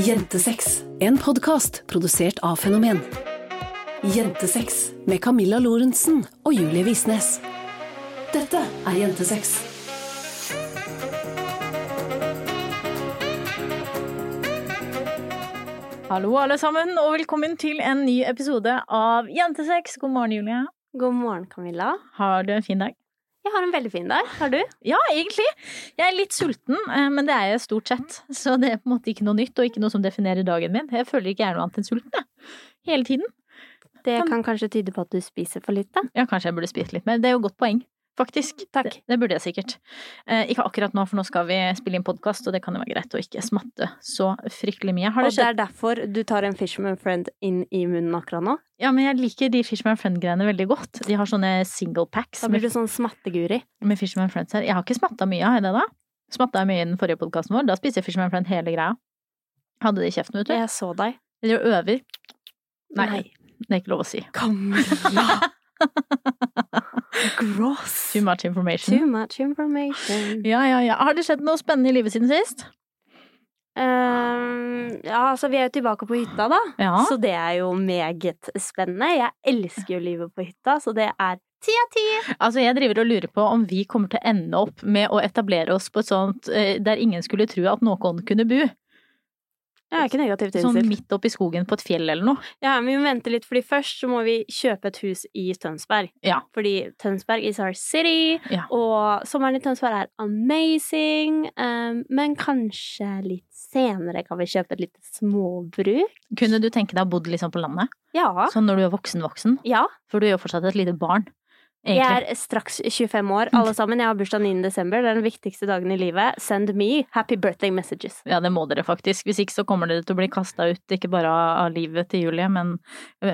Jentesex, en podkast produsert av Fenomen. Jentesex med Camilla Lorentzen og Julie Visnes. Dette er Jentesex. Hallo, alle sammen, og velkommen til en ny episode av Jentesex. God morgen, Julie. God morgen, Camilla. Har du en fin dag? Jeg har en veldig fin dag. Har du? Ja, egentlig. Jeg er litt sulten, eh, men det er jeg stort sett. Så det er på en måte ikke noe nytt, og ikke noe som definerer dagen min. Jeg føler ikke jeg er noe annet enn sulten, jeg. Hele tiden. Det kan kanskje tyde på at du spiser for lite. Ja, kanskje jeg burde spist litt mer. Det er jo et godt poeng. Faktisk. Takk. Det, det burde jeg sikkert. Eh, ikke akkurat nå, for nå skal vi spille inn podkast, og det kan jo være greit å ikke smatte så fryktelig mye. Har Og det det er derfor du tar en Fisherman Friend inn i munnen akkurat nå? Ja, men jeg liker de Fishman Friend-greiene veldig godt. De har sånne single packs Da blir du sånn smatteguri. med Fisherman Friends her. Jeg har ikke smatta mye, har jeg det da? Smatta jeg mye i den forrige podkasten vår? Da spiser jeg Fisherman Friend hele greia. Hadde det i kjeften, vet du. Jeg så deg. Eller øver. Nei, Nei. det er ikke lov å si. Camilla! Gross. Too much information. Too much information. Ja, ja, ja. Har det skjedd noe spennende i livet siden sist? Um, ja, altså vi er jo tilbake på hytta, da. Ja. Så det er jo meget spennende. Jeg elsker jo livet på hytta, så det er ti av ti. Altså, jeg driver og lurer på om vi kommer til å ende opp med å etablere oss på et sånt eh, der ingen skulle tro at noen kunne bo. Jeg er ikke negativt Sånn midt oppi skogen på et fjell eller noe. Ja, men vi må vente litt, fordi først så må vi kjøpe et hus i Tønsberg. Ja. Fordi Tønsberg is our city, Ja. og sommeren i Tønsberg er amazing. um, men kanskje litt senere kan vi kjøpe et lite småbruk? Kunne du tenke deg å bo liksom på landet? Ja. Sånn når du er voksen-voksen? Ja. For du er jo fortsatt et lite barn. Jeg er straks 25 år, alle sammen. Jeg har bursdag 9. desember. Det er den viktigste dagen i livet. Send me happy birthday messages. Ja, det må dere faktisk. Hvis ikke så kommer dere til å bli kasta ut, ikke bare av livet til Julie, men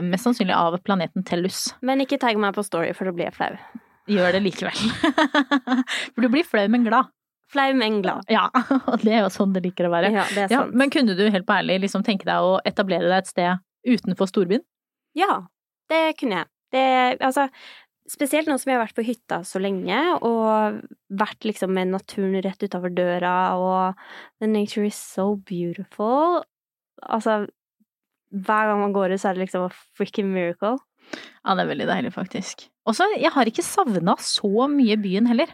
mest sannsynlig av planeten Tellus. Men ikke tagg meg på story, for da blir jeg flau. Gjør det likevel. For du blir flau, men glad. Flau, men glad. Ja, og det er jo sånn det liker å være. Ja, det er Ja, sant. men kunne du helt på ærlig liksom tenke deg å etablere deg et sted utenfor storbyen? Ja, det kunne jeg. Det, altså, spesielt nå som jeg har vært på hytta så lenge, og vært liksom med naturen rett utafor døra, og the nature is so beautiful. Altså, hver gang man går ut, så er det liksom a freaking miracle. Ja, det er veldig deilig, faktisk. Og så, jeg har ikke savna så mye byen heller.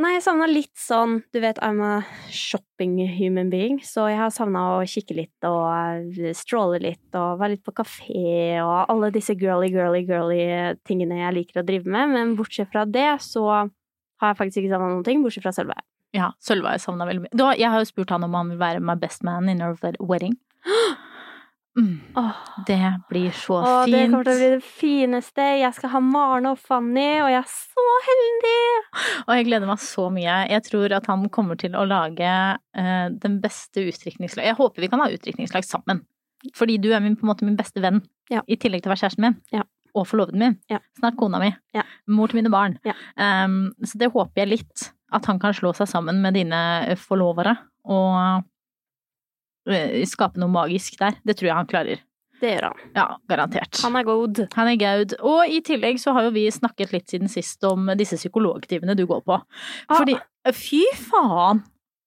Nei, jeg savna litt sånn Du vet, I'm a shopping human being, så jeg har savna å kikke litt og stråle litt og være litt på kafé og alle disse girly, girly, girly tingene jeg liker å drive med, men bortsett fra det så har jeg faktisk ikke savna noen ting, bortsett fra Sølve. Ja, Sølve har jeg savna veldig mye. Da, jeg har jo spurt han om han vil være my best man in our wedding. Åh, det blir så Åh, det kommer til å bli det fineste. Jeg skal ha Maren og Fanny, og jeg er så heldig! Og jeg gleder meg så mye. Jeg tror at han kommer til å lage uh, den beste utdrikningslag Jeg håper vi kan ha utdrikningslag sammen. Fordi du er min, på en måte min beste venn, Ja. i tillegg til å være kjæresten min. Ja. Og forloveden min. Ja. Snart kona mi. Ja. Mor til mine barn. Um, så det håper jeg litt. At han kan slå seg sammen med dine forlovere og skape noe magisk der. Det tror jeg han klarer. Det gjør han. Ja, garantert. Han er god. Han er gaud. Og i tillegg så har jo vi snakket litt siden sist om disse psykologtimene du går på. Ah. Fordi Fy faen!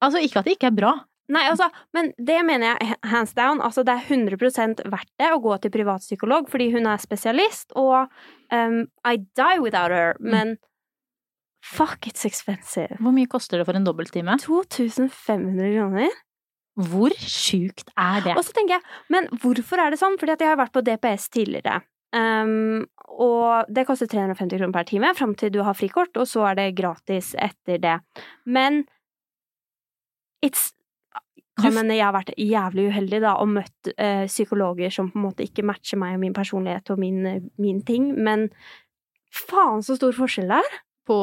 Altså, ikke at det ikke er bra. Nei, altså, men det mener jeg hands down. Altså, det er 100 verdt det å gå til privatpsykolog, fordi hun er spesialist, og um, I die without her, Mm. men fuck, it's expensive. Hvor mye koster det for en dobbelttime? 2500 kroner. Hvor sjukt er det? Og så tenker jeg, men hvorfor er det sånn? Fordi at jeg har vært på DPS tidligere. Um, og det koster 350 kroner per time fram til du har frikort, og så er det gratis etter det. Men it's kan hende jeg har vært jævlig uheldig da, og møtt uh, psykologer som på en måte ikke matcher meg og min personlighet og min, eh, min ting, men faen så stor forskjell det er. På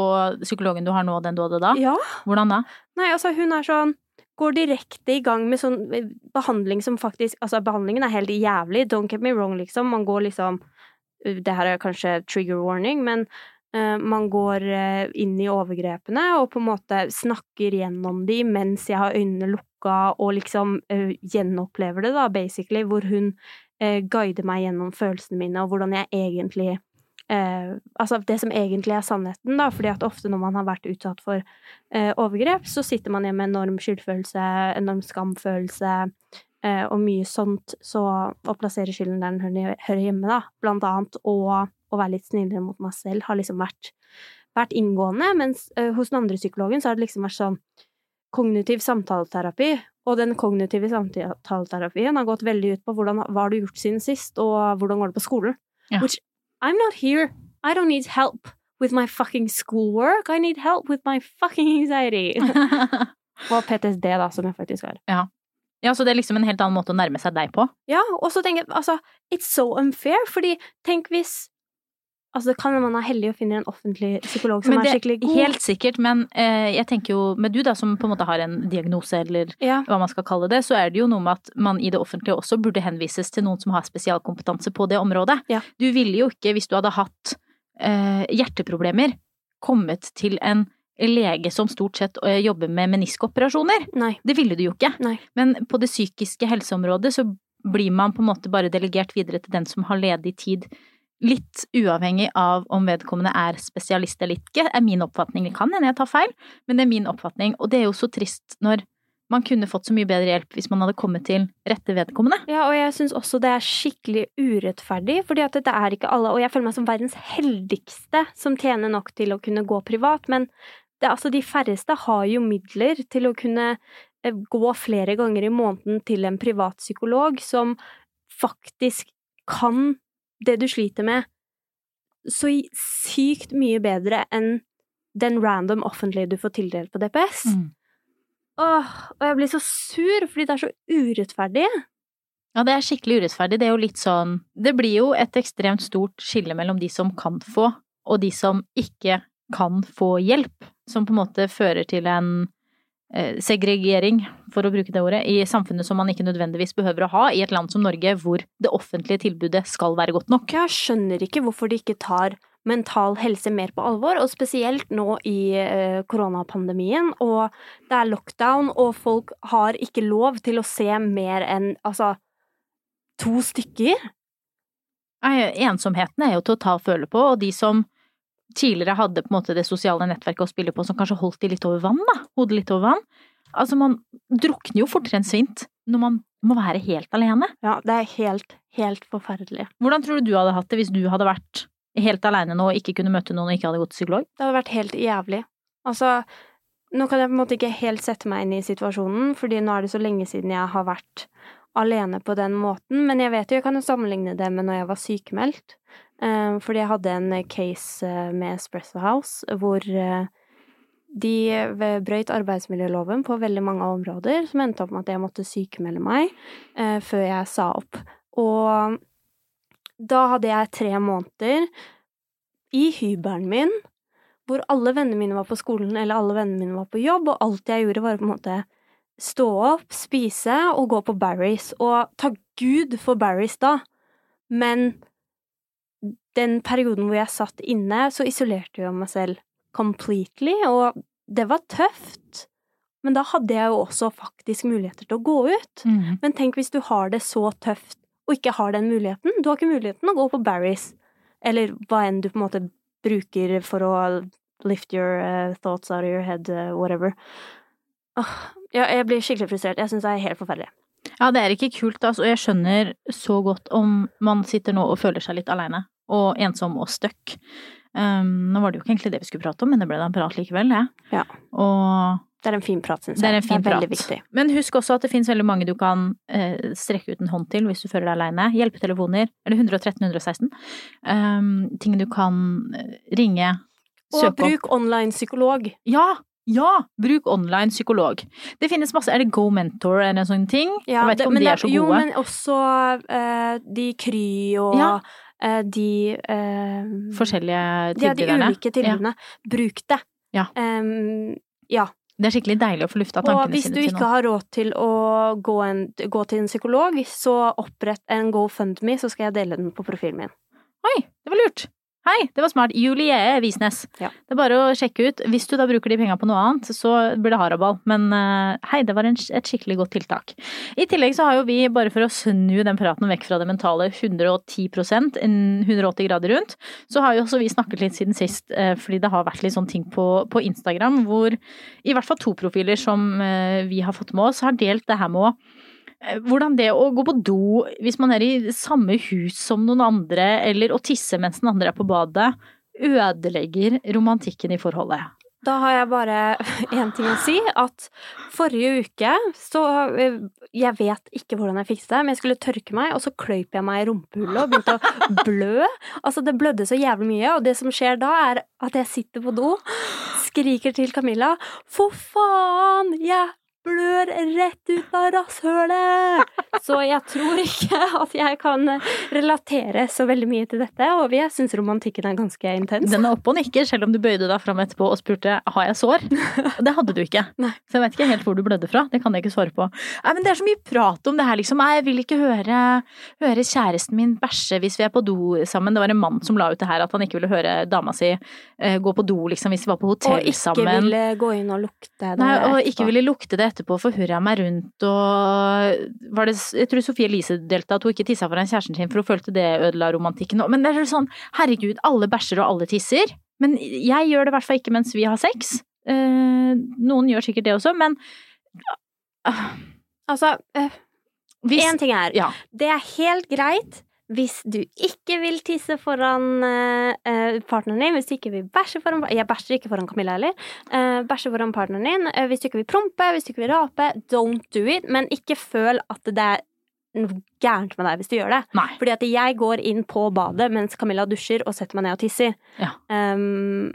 psykologen du har nå og den du hadde da? Ja. Hvordan da? Nei, altså, hun er sånn går direkte i gang med sånn eh, behandling som faktisk Altså, behandlingen er helt jævlig, don't get me wrong, liksom. Man går liksom eh, Det her er kanskje trigger warning, men uh, man går uh, inn i overgrepene og på en måte snakker gjennom de mens jeg har øynene lukka og liksom uh, gjenopplever det, da, basically, hvor hun guider meg gjennom følelsene mine og hvordan jeg egentlig eh, Altså det som egentlig er sannheten, da, fordi at ofte når man har vært utsatt for eh, overgrep, så sitter man igjen med enorm skyldfølelse, enorm skamfølelse eh, og mye sånt, så å plassere skylden der den hører- hjemme, da, blant annet, og å være litt snillere mot meg selv, har liksom vært, vært inngående, mens eh, hos den andre psykologen så har det liksom vært sånn kognitiv samtaleterapi, og den kognitive samtaleterapien har gått veldig ut på hvordan, hva har du gjort siden sist, og hvordan går det på skolen? Ja. Which I'm not here. I don't need help with my fucking schoolwork. I need help with my fucking anxiety. og PTSD, da, som jeg faktisk har. ja, så det er liksom en helt annen måte å nærme seg deg på. Ja, og så tenker jeg, altså, it's so unfair, fordi tenk hvis Altså, kan man er heldig og finne en offentlig psykolog som det, er skikkelig god. Helt sikkert, men eh, jeg tenker jo med du da, som på en måte har en diagnose, eller Ja. hva man skal kalle det, så er det jo noe med at man i det offentlige også burde henvises til noen som har spesialkompetanse på det området. Ja. Du ville jo ikke, hvis du hadde hatt eh, hjerteproblemer, kommet til en lege som stort sett eh, jobber med meniskoperasjoner. Nei. Det ville du jo ikke. Nei. Men på det psykiske helseområdet så blir man på en måte bare delegert videre til den som har ledig tid. Litt uavhengig av om vedkommende er spesialist eller ikke, er min oppfatning. Det kan hende jeg tar feil, men det er min oppfatning. Og det er jo så trist når man kunne fått så mye bedre hjelp hvis man hadde kommet til rette vedkommende. Ja, og jeg syns også det er skikkelig urettferdig, fordi at dette er ikke alle, og jeg føler meg som verdens heldigste som tjener nok til å kunne gå privat, men det, altså, de færreste har jo midler til å kunne eh, gå flere ganger i måneden til en privat psykolog som faktisk kan det du sliter med, så sykt mye bedre enn den random offentlige du får tildelt på DPS. Mm. Åh, og jeg blir så sur fordi det er så urettferdig. Ja, det er skikkelig urettferdig. Det er jo litt sånn Det blir jo et ekstremt stort skille mellom de som kan få, og de som ikke kan få hjelp. Som på en måte fører til en segregering, for å bruke det ordet, i samfunnet som man ikke nødvendigvis behøver å ha i et land som Norge, hvor det offentlige tilbudet skal være godt nok. Jeg skjønner ikke hvorfor de ikke tar mental helse mer på alvor, og spesielt nå i eh, koronapandemien, og det er lockdown, og folk har ikke lov til å se mer enn altså to stykker. Ensomheten er jo til å ta og føle på, og de som tidligere hadde på en måte det sosiale nettverket å spille på som kanskje holdt de litt over vann, da, hodet litt over vann. Altså, man drukner jo fortere enn svint når man må være helt alene. Ja, det er helt, helt forferdelig. Hvordan tror du du hadde hatt det hvis du hadde vært helt alene nå og ikke kunne møte noen og ikke hadde gått til psykolog? Det hadde vært helt jævlig. Altså, nå kan jeg på en måte ikke helt sette meg inn i situasjonen, fordi nå er det så lenge siden jeg har vært alene på den måten, men jeg vet jo, jeg kan jo sammenligne det med når jeg var sykemeldt. Eh, fordi jeg hadde en case eh, med Espresso House hvor eh, de brøyt arbeidsmiljøloven på veldig mange områder, som endte opp med at jeg måtte sykemelde meg eh, før jeg sa opp. Og da hadde jeg tre måneder i hybelen min, hvor alle vennene mine var på skolen, eller alle vennene mine var på jobb, og alt jeg gjorde var på en måte stå opp, spise og gå på Barry's. Og takk Gud for Barry's da, men den perioden hvor jeg satt inne, så isolerte jeg meg selv completely, og det var tøft. Men da hadde jeg jo også faktisk muligheter til å gå ut. Men tenk hvis du har det så tøft og ikke har den muligheten. Du har ikke muligheten å gå på Barry's, eller hva enn du på en måte bruker for å lift your uh, thoughts out of your head, uh, whatever. Åh, ja, jeg blir skikkelig frustrert. Jeg syns det er helt forferdelig. Ja, det er ikke kult, altså. Jeg skjønner så godt om man sitter nå og føler seg litt aleine, og ensom og stuck. Um, nå var det jo ikke egentlig det vi skulle prate om, men det ble da en prat likevel, ja. Ja. Og Det er en fin prat, syns jeg. det er en fin veldig prat. viktig. Men husk også at det finnes veldig mange du kan eh, strekke ut en hånd til hvis du føler deg aleine. Hjelpetelefoner, eller 113 116. Um, ting du kan eh, ringe, Og søke opp. bruk online-psykolog. Ja! Ja! Bruk online psykolog. Det finnes masse Er det Go Mentor eller en sånn ting? Ja, jeg vet det- ikke om men de det- er så gode. Jo, men også eh, de Kry og Ja. Eh, de eh, Forskjellige Ja, de ulike tilbudene. Bruk det. Ja. Um, ja. Det er skikkelig deilig å få lufta tankene sine Og tankene hvis du ikke har råd til å gå, en, gå til en psykolog, så opprett en GoFundMe, så skal jeg dele den på profilen min. Oi, det var lurt. Hei, det var smart. Julie Visnes. Ja. Det er bare å sjekke ut. Hvis du da bruker de penga på noe annet, så blir det haraball. Men eh, hei, det var en, et skikkelig godt tiltak. I tillegg så har jo vi, bare for å snu den praten vekk fra det mentale 110% 180 grader rundt, så har jo også vi snakket litt siden sist, eh, fordi det har vært litt sånne ting på, på Instagram hvor i hvert fall to profiler som eh, vi har fått med oss, har delt det her med å hvordan det å gå på do hvis man er i samme hus som noen andre, eller å tisse mens den andre er på badet, ødelegger romantikken i forholdet. Da har jeg bare én ting å si, at forrige uke så eh, Jeg vet ikke hvordan jeg fikset det, men jeg skulle tørke meg, og så kløyp jeg meg i rumpehullet og begynte å blø. Altså, det blødde så jævlig mye, og det som skjer da, er at jeg sitter på do, skriker til Camilla For faen! Jeg blør rett ut av rasshølet! Så jeg tror ikke at jeg kan relatere så veldig mye til dette, og jeg syns romantikken er ganske intens. Den er oppe og nikker, selv om du bøyde deg fram etterpå og spurte har jeg sår. Det hadde du ikke. Nei. Så jeg vet ikke helt hvor du blødde fra. Det kan jeg ikke svare på. Nei, men det er så mye prat om det her, liksom. Nei, jeg vil ikke høre, høre kjæresten min bæsje hvis vi er på do sammen. Det var en mann som la ut det her, at han ikke ville høre dama si eh, gå på do, liksom, hvis vi var på hotell sammen. Og ikke sammen. ville gå inn og lukte det Nei, og ikke ville lukte det etterpå, forhurra meg rundt og var det, Jeg tror Sofie Elise delte at hun ikke tissa foran kjæresten sin, for hun følte det ødela romantikken. Men det er sånn, herregud, alle bæsjer og alle tisser. Men jeg gjør det i hvert fall ikke mens vi har sex. Eh, noen gjør sikkert det også, men ah, Altså, eh, én ting er Ja. Det er helt greit hvis du ikke vil tisse foran eh, eh, partneren din, hvis du ikke vil bæsje foran Jeg bæsjer ikke foran Camilla heller. Uh, bæsje foran partneren din. eh, hvis du ikke vil prompe, hvis du ikke vil rape, don't do it. Men ikke føl at det er noe gærent med deg hvis du gjør det. Nei. Fordi at jeg går inn på badet mens Camilla dusjer og setter meg ned og tisser. Ja. Um,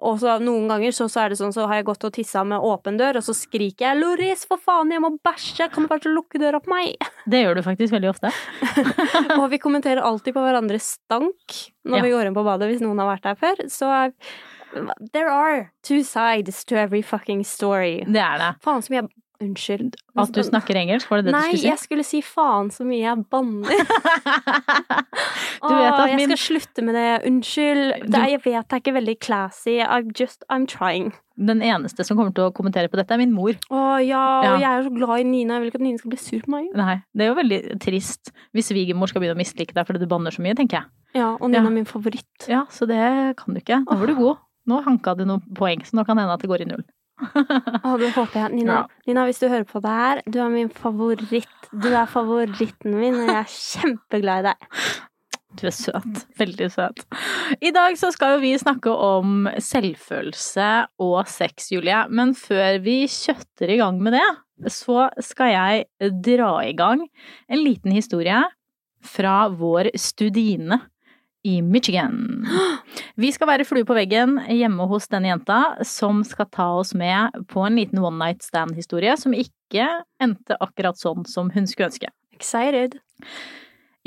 og så noen ganger så, så er det sånn, så har jeg gått og tissa med åpen dør, og så skriker jeg 'Loris, for faen, jeg må bæsje! Kan du bare lukke døra på meg?' Det gjør du faktisk veldig ofte. og vi kommenterer alltid på hverandres stank når Ja. vi går inn på badet hvis noen har vært der før. Så there are two sides to every fucking story. Det er det. Faen så mye jeg Unnskyld. At du snakker engelsk, var det det Nei, du skulle si? Nei, jeg skulle si faen så mye jeg banner. Du vet at Åh, min... jeg skal slutte med det. Unnskyld. Du- Det jeg vet det er ikke veldig classy. I'm just I'm trying. Den eneste som kommer til å kommentere på dette, er min mor. Å ja, Ja. og jeg er så glad i Nina. Jeg vil ikke at Nina skal bli sur på meg. Nei, det er jo veldig trist hvis svigermor skal begynne å mislike deg fordi du banner så mye, tenker jeg. Ja, og Nina Ja. er min favoritt. Ja, så det kan du ikke. Nå var du god. Nå hanka du noen poeng, så nå kan det hende at det går i null. Å, det håper jeg. Nina, Ja. Nina, hvis du hører på det her, du er min favoritt. Du er favoritten min, og jeg er kjempeglad i deg. Du er søt. Veldig søt. I dag så skal jo vi snakke om selvfølelse og sex, Julie. Men før vi kjøtter i gang med det, så skal jeg dra i gang en liten historie fra vår studine i Michigan. Vi skal være flue på veggen hjemme hos denne jenta som skal ta oss med på en liten one night stand-historie som ikke endte akkurat sånn som hun skulle ønske. Excited.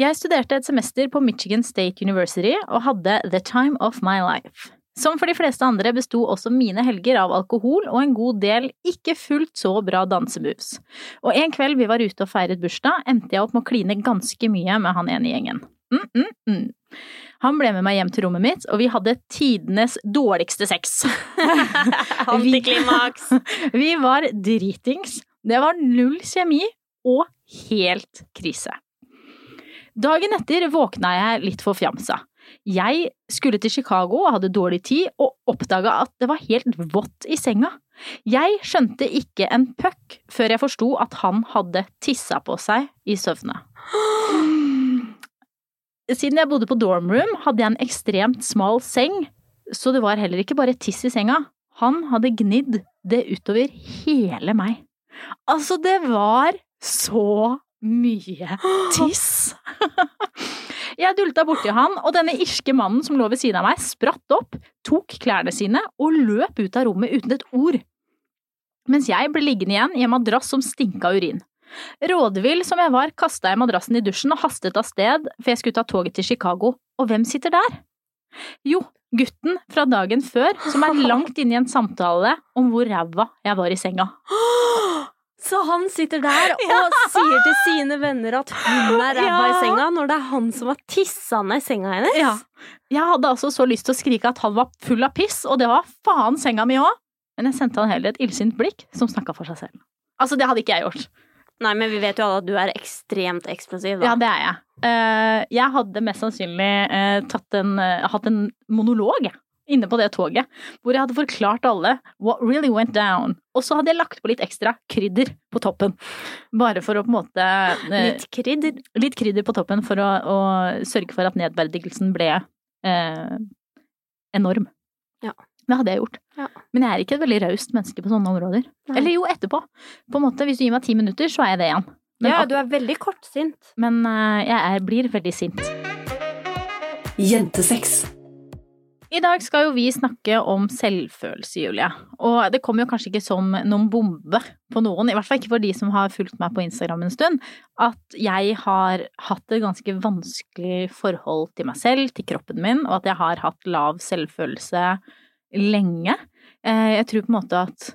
Jeg studerte et semester på Michigan State University og hadde the time of my life. Som for de fleste andre besto også mine helger av alkohol og en god del ikke fullt så bra dansemoves. Og en kveld vi var ute og feiret bursdag, endte jeg opp med å kline ganske mye med han ene gjengen. Mm, mm, mm. Han ble med meg hjem til rommet mitt, og vi hadde tidenes dårligste sex. Antiklimaks. Vi var dritings. Det var null kjemi og helt krise. Dagen etter våkna jeg litt forfjamsa. Jeg skulle til Chicago og hadde dårlig tid, og oppdaga at det var helt vått i senga. Jeg skjønte ikke en puck før jeg forsto at han hadde tissa på seg i søvne. Siden jeg bodde på dorm room, hadde jeg en ekstremt smal seng, så det var heller ikke bare tiss i senga. Han hadde gnidd det utover hele meg. Altså, det var så mye tiss. Jeg dulta borti han, og denne irske mannen som lå ved siden av meg, spratt opp, tok klærne sine og løp ut av rommet uten et ord. Mens jeg ble liggende igjen i en madrass som stinka urin. Rådvill som jeg var, kasta jeg madrassen i dusjen og hastet av sted, for jeg skulle ta toget til Chicago. Og hvem sitter der? Jo, gutten fra dagen før som er langt inne i en samtale om hvor ræva jeg var i senga. Så han sitter der og sier til sine venner at hun er ræva i senga, når det er han som har tissa ned senga hennes? Ja. Jeg hadde altså så lyst til å skrike at han var full av piss, og det var faen senga mi òg. Men jeg sendte han heller et illsint blikk som snakka for seg selv. Altså, det hadde ikke jeg gjort. Nei, men vi vet jo alle at du er ekstremt eksplosiv, da. Ja, det er jeg. Eh, jeg hadde mest sannsynlig eh, en, eh, hatt en monolog inne på det toget, hvor jeg hadde forklart alle what really went down. Og så hadde jeg lagt på litt ekstra krydder på toppen. Bare for å på en måte Litt krydder. litt krydder på toppen for å, å sørge for at nedverdigelsen ble eh, enorm. Ja. Det hadde jeg gjort. Ja. Men jeg er ikke et veldig raust menneske på sånne områder. Nei. Eller jo, etterpå. På en måte, Hvis du gir meg ti minutter, så er jeg det igjen. Men, Ja, du er veldig kortsint. men eh, jeg er, blir veldig sint. Jentesex. I dag skal jo vi snakke om selvfølelse, Julie. Og det kommer jo kanskje ikke som noen bombe på noen, i hvert fall ikke for de som har fulgt meg på Instagram en stund, at jeg har hatt et ganske vanskelig forhold til meg selv, til kroppen min, og at jeg har hatt lav selvfølelse lenge. Eh, Jeg tror på en måte at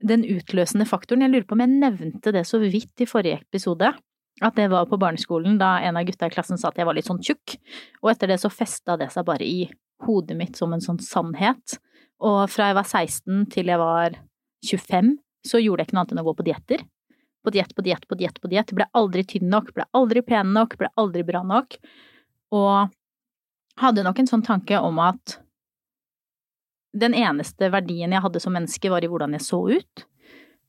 den utløsende faktoren Jeg lurer på om jeg nevnte det så vidt i forrige episode. At det var på barneskolen da en av gutta i klassen sa at jeg var litt sånn tjukk. Og etter det så festa det seg bare i hodet mitt som en sånn sannhet. Og fra jeg var 16 til jeg var 25, så gjorde jeg ikke noe annet enn å gå på dietter. På diett, på diett, på diett, på diett. Ble aldri tynn nok, ble aldri pen nok, ble aldri bra nok. Og hadde nok en sånn tanke om at den eneste verdien jeg hadde som menneske, var i hvordan jeg så ut.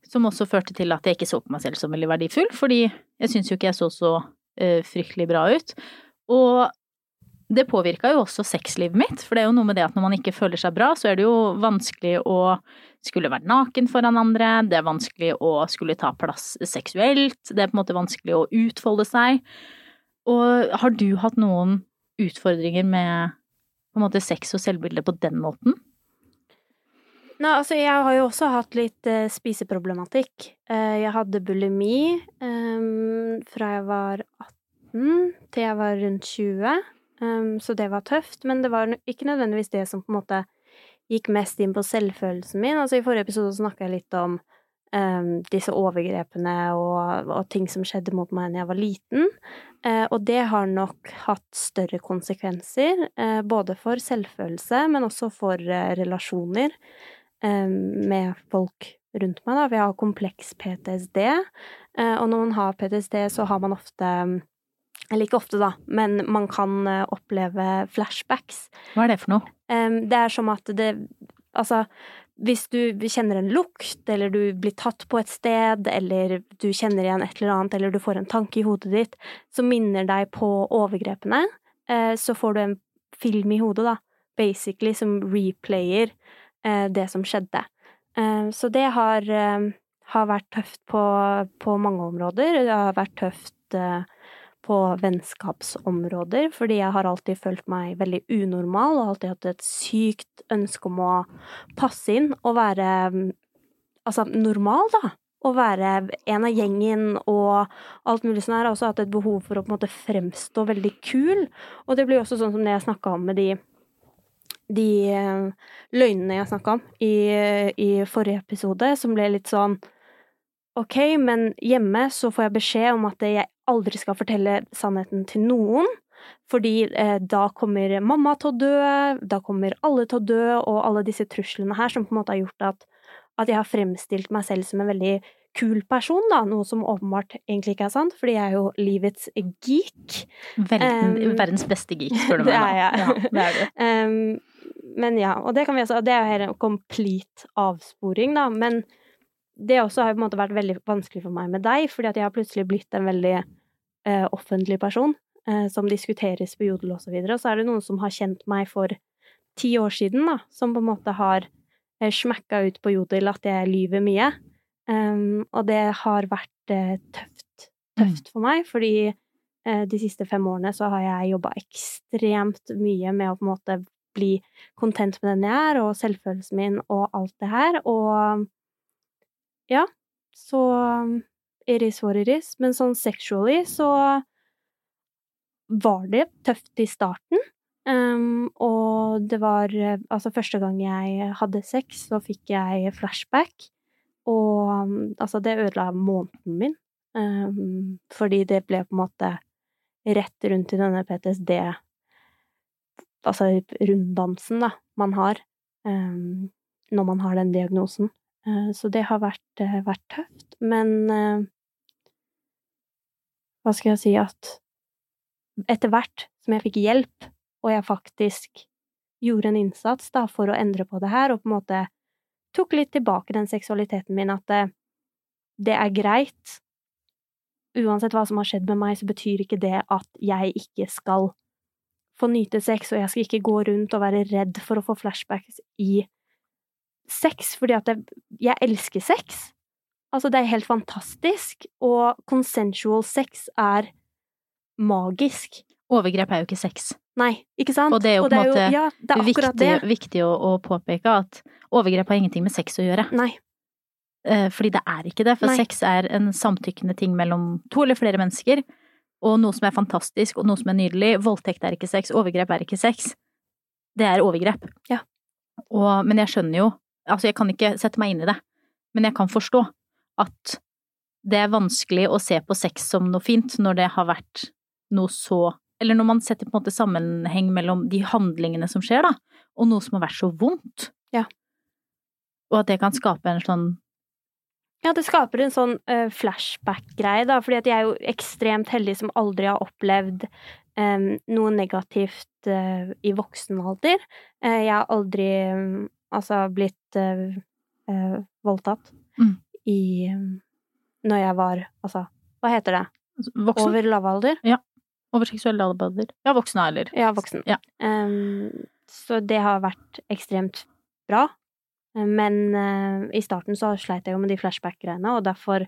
Som også førte til at jeg ikke så på meg selv som veldig verdifull, fordi jeg syns jo ikke jeg så så eh, fryktelig bra ut. Og det påvirka jo også sexlivet mitt, for det er jo noe med det at når man ikke føler seg bra, så er det jo vanskelig å skulle være naken foran andre, det er vanskelig å skulle ta plass seksuelt, det er på en måte vanskelig å utfolde seg. Og har du hatt noen utfordringer med på en måte sex og selvbilde på den måten? Nei, altså jeg har jo også hatt litt uh, spiseproblematikk. Uh, jeg hadde bulimi um, fra jeg var 18 til jeg var rundt 20, um, så det var tøft. Men det var ikke nødvendigvis det som på en måte gikk mest inn på selvfølelsen min. Altså I forrige episode snakka jeg litt om um, disse overgrepene og, og ting som skjedde mot meg da jeg var liten. Uh, og det har nok hatt større konsekvenser, både for selvfølelse, men også for relasjoner med folk rundt meg. Da. Vi har kompleks PTSD, eh, og når man har PTSD, så har man ofte eller ikke ofte, da, men man kan eh, oppleve flashbacks. Hva er det for noe? Det er som at det Altså, hvis du kjenner en lukt, eller du blir tatt på et sted, eller du kjenner igjen et eller annet, eller du får en tanke i hodet ditt som minner deg på overgrepene, eh, så får du en film i hodet, da, basically, som replayer eh, det som skjedde. Eh, så det har, eh, har vært tøft på, på mange områder. Det har vært tøft eh, på vennskapsområder, fordi jeg har alltid følt meg veldig unormal og alltid hatt et sykt ønske om å passe inn og være mm, altså normal, da. Å være en av gjengen og alt mulig sånn her. Jeg har også hatt et behov for å på en måte fremstå veldig kul. Og det blir også sånn som det jeg snakka om med de de eh, løgnene jeg snakka om i, i forrige episode, som ble litt sånn Ok, men hjemme så får jeg beskjed om at jeg aldri skal fortelle sannheten til noen. Fordi eh, da kommer mamma til å dø, da kommer alle til å dø, og alle disse truslene her som på en måte har gjort at, at jeg har fremstilt meg selv som en veldig kul person, da. Noe som åpenbart egentlig ikke er sant, fordi jeg er jo livets geek. Verden, Um, verdens beste geek, spør du det meg. er jeg. Ja, det er du. Um, men ja, og det kan vi også Det er jo helt en complete avsporing, da, men det også har på en måte vært veldig vanskelig for meg med deg, fordi at jeg har plutselig blitt en veldig uh, offentlig person uh, som diskuteres på Jodel og så videre, og så er det noen som har kjent meg for ti år siden, da, som på en måte har uh, smakka ut på Jodel at jeg lyver mye. Um, og det har vært uh, tøft, tøft for meg, fordi uh, de siste fem årene så har jeg jobba ekstremt mye med å på en måte bli content med den jeg er, og selvfølelsen min og alt det her, og ja, så it is what it is, men sånn sexually så var det tøft i starten, Um, og det var eh, altså første gang jeg hadde sex, så fikk jeg flashback. Og um, altså, det ødela måneden min. Um, fordi det ble på en måte rett rundt i denne PTSD Altså runddansen, da, man har um, når man har den diagnosen. Uh, så det har vært, uh, vært tøft. Men uh, hva skal jeg si at etter hvert som jeg fikk hjelp, og jeg faktisk gjorde en innsats da, for å endre på det her, og på en måte tok litt tilbake den seksualiteten min, at det, det er greit Uansett hva som har skjedd med meg, så betyr ikke det at jeg ikke skal få nyte sex, og jeg skal ikke gå rundt og være redd for å få flashbacks i sex, fordi at jeg, jeg elsker sex. Altså, det er helt fantastisk, og consensual sex er magisk. Overgrep er jo ikke sex. Nei, ikke sant? Og det er jo på en måte ja, det er viktig, det. viktig å, å påpeke at overgrep har ingenting med sex å gjøre. Nei. Eh, Fordi det er ikke det, for Nei. sex er en samtykkende ting mellom to eller flere mennesker, og noe som er fantastisk, og noe som er nydelig. Voldtekt er ikke sex, overgrep er ikke sex. Det er overgrep. Ja. Og, men jeg skjønner jo, altså jeg kan ikke sette meg inn i det, men jeg kan forstå at det er vanskelig å se på sex som noe fint når det har vært noe så Eller når man setter på en måte sammenheng mellom de handlingene som skjer, da, og noe som har vært så vondt. Ja. Og at det kan skape en sånn Ja, det skaper en sånn uh, flashback-greie, da, fordi at jeg er jo ekstremt heldig som aldri har opplevd um, noe negativt uh, i voksen alder. Uh, jeg har aldri um, altså blitt voldtatt Mm. i um, Når jeg var Altså, hva heter det? voksen. Over lavalder? Over seksuelle alder. Ja, voksen alder. Ja, voksen. Ja. Um, så det har vært ekstremt bra. Men uh, i starten så sleit jeg jo med de flashback-greiene, og derfor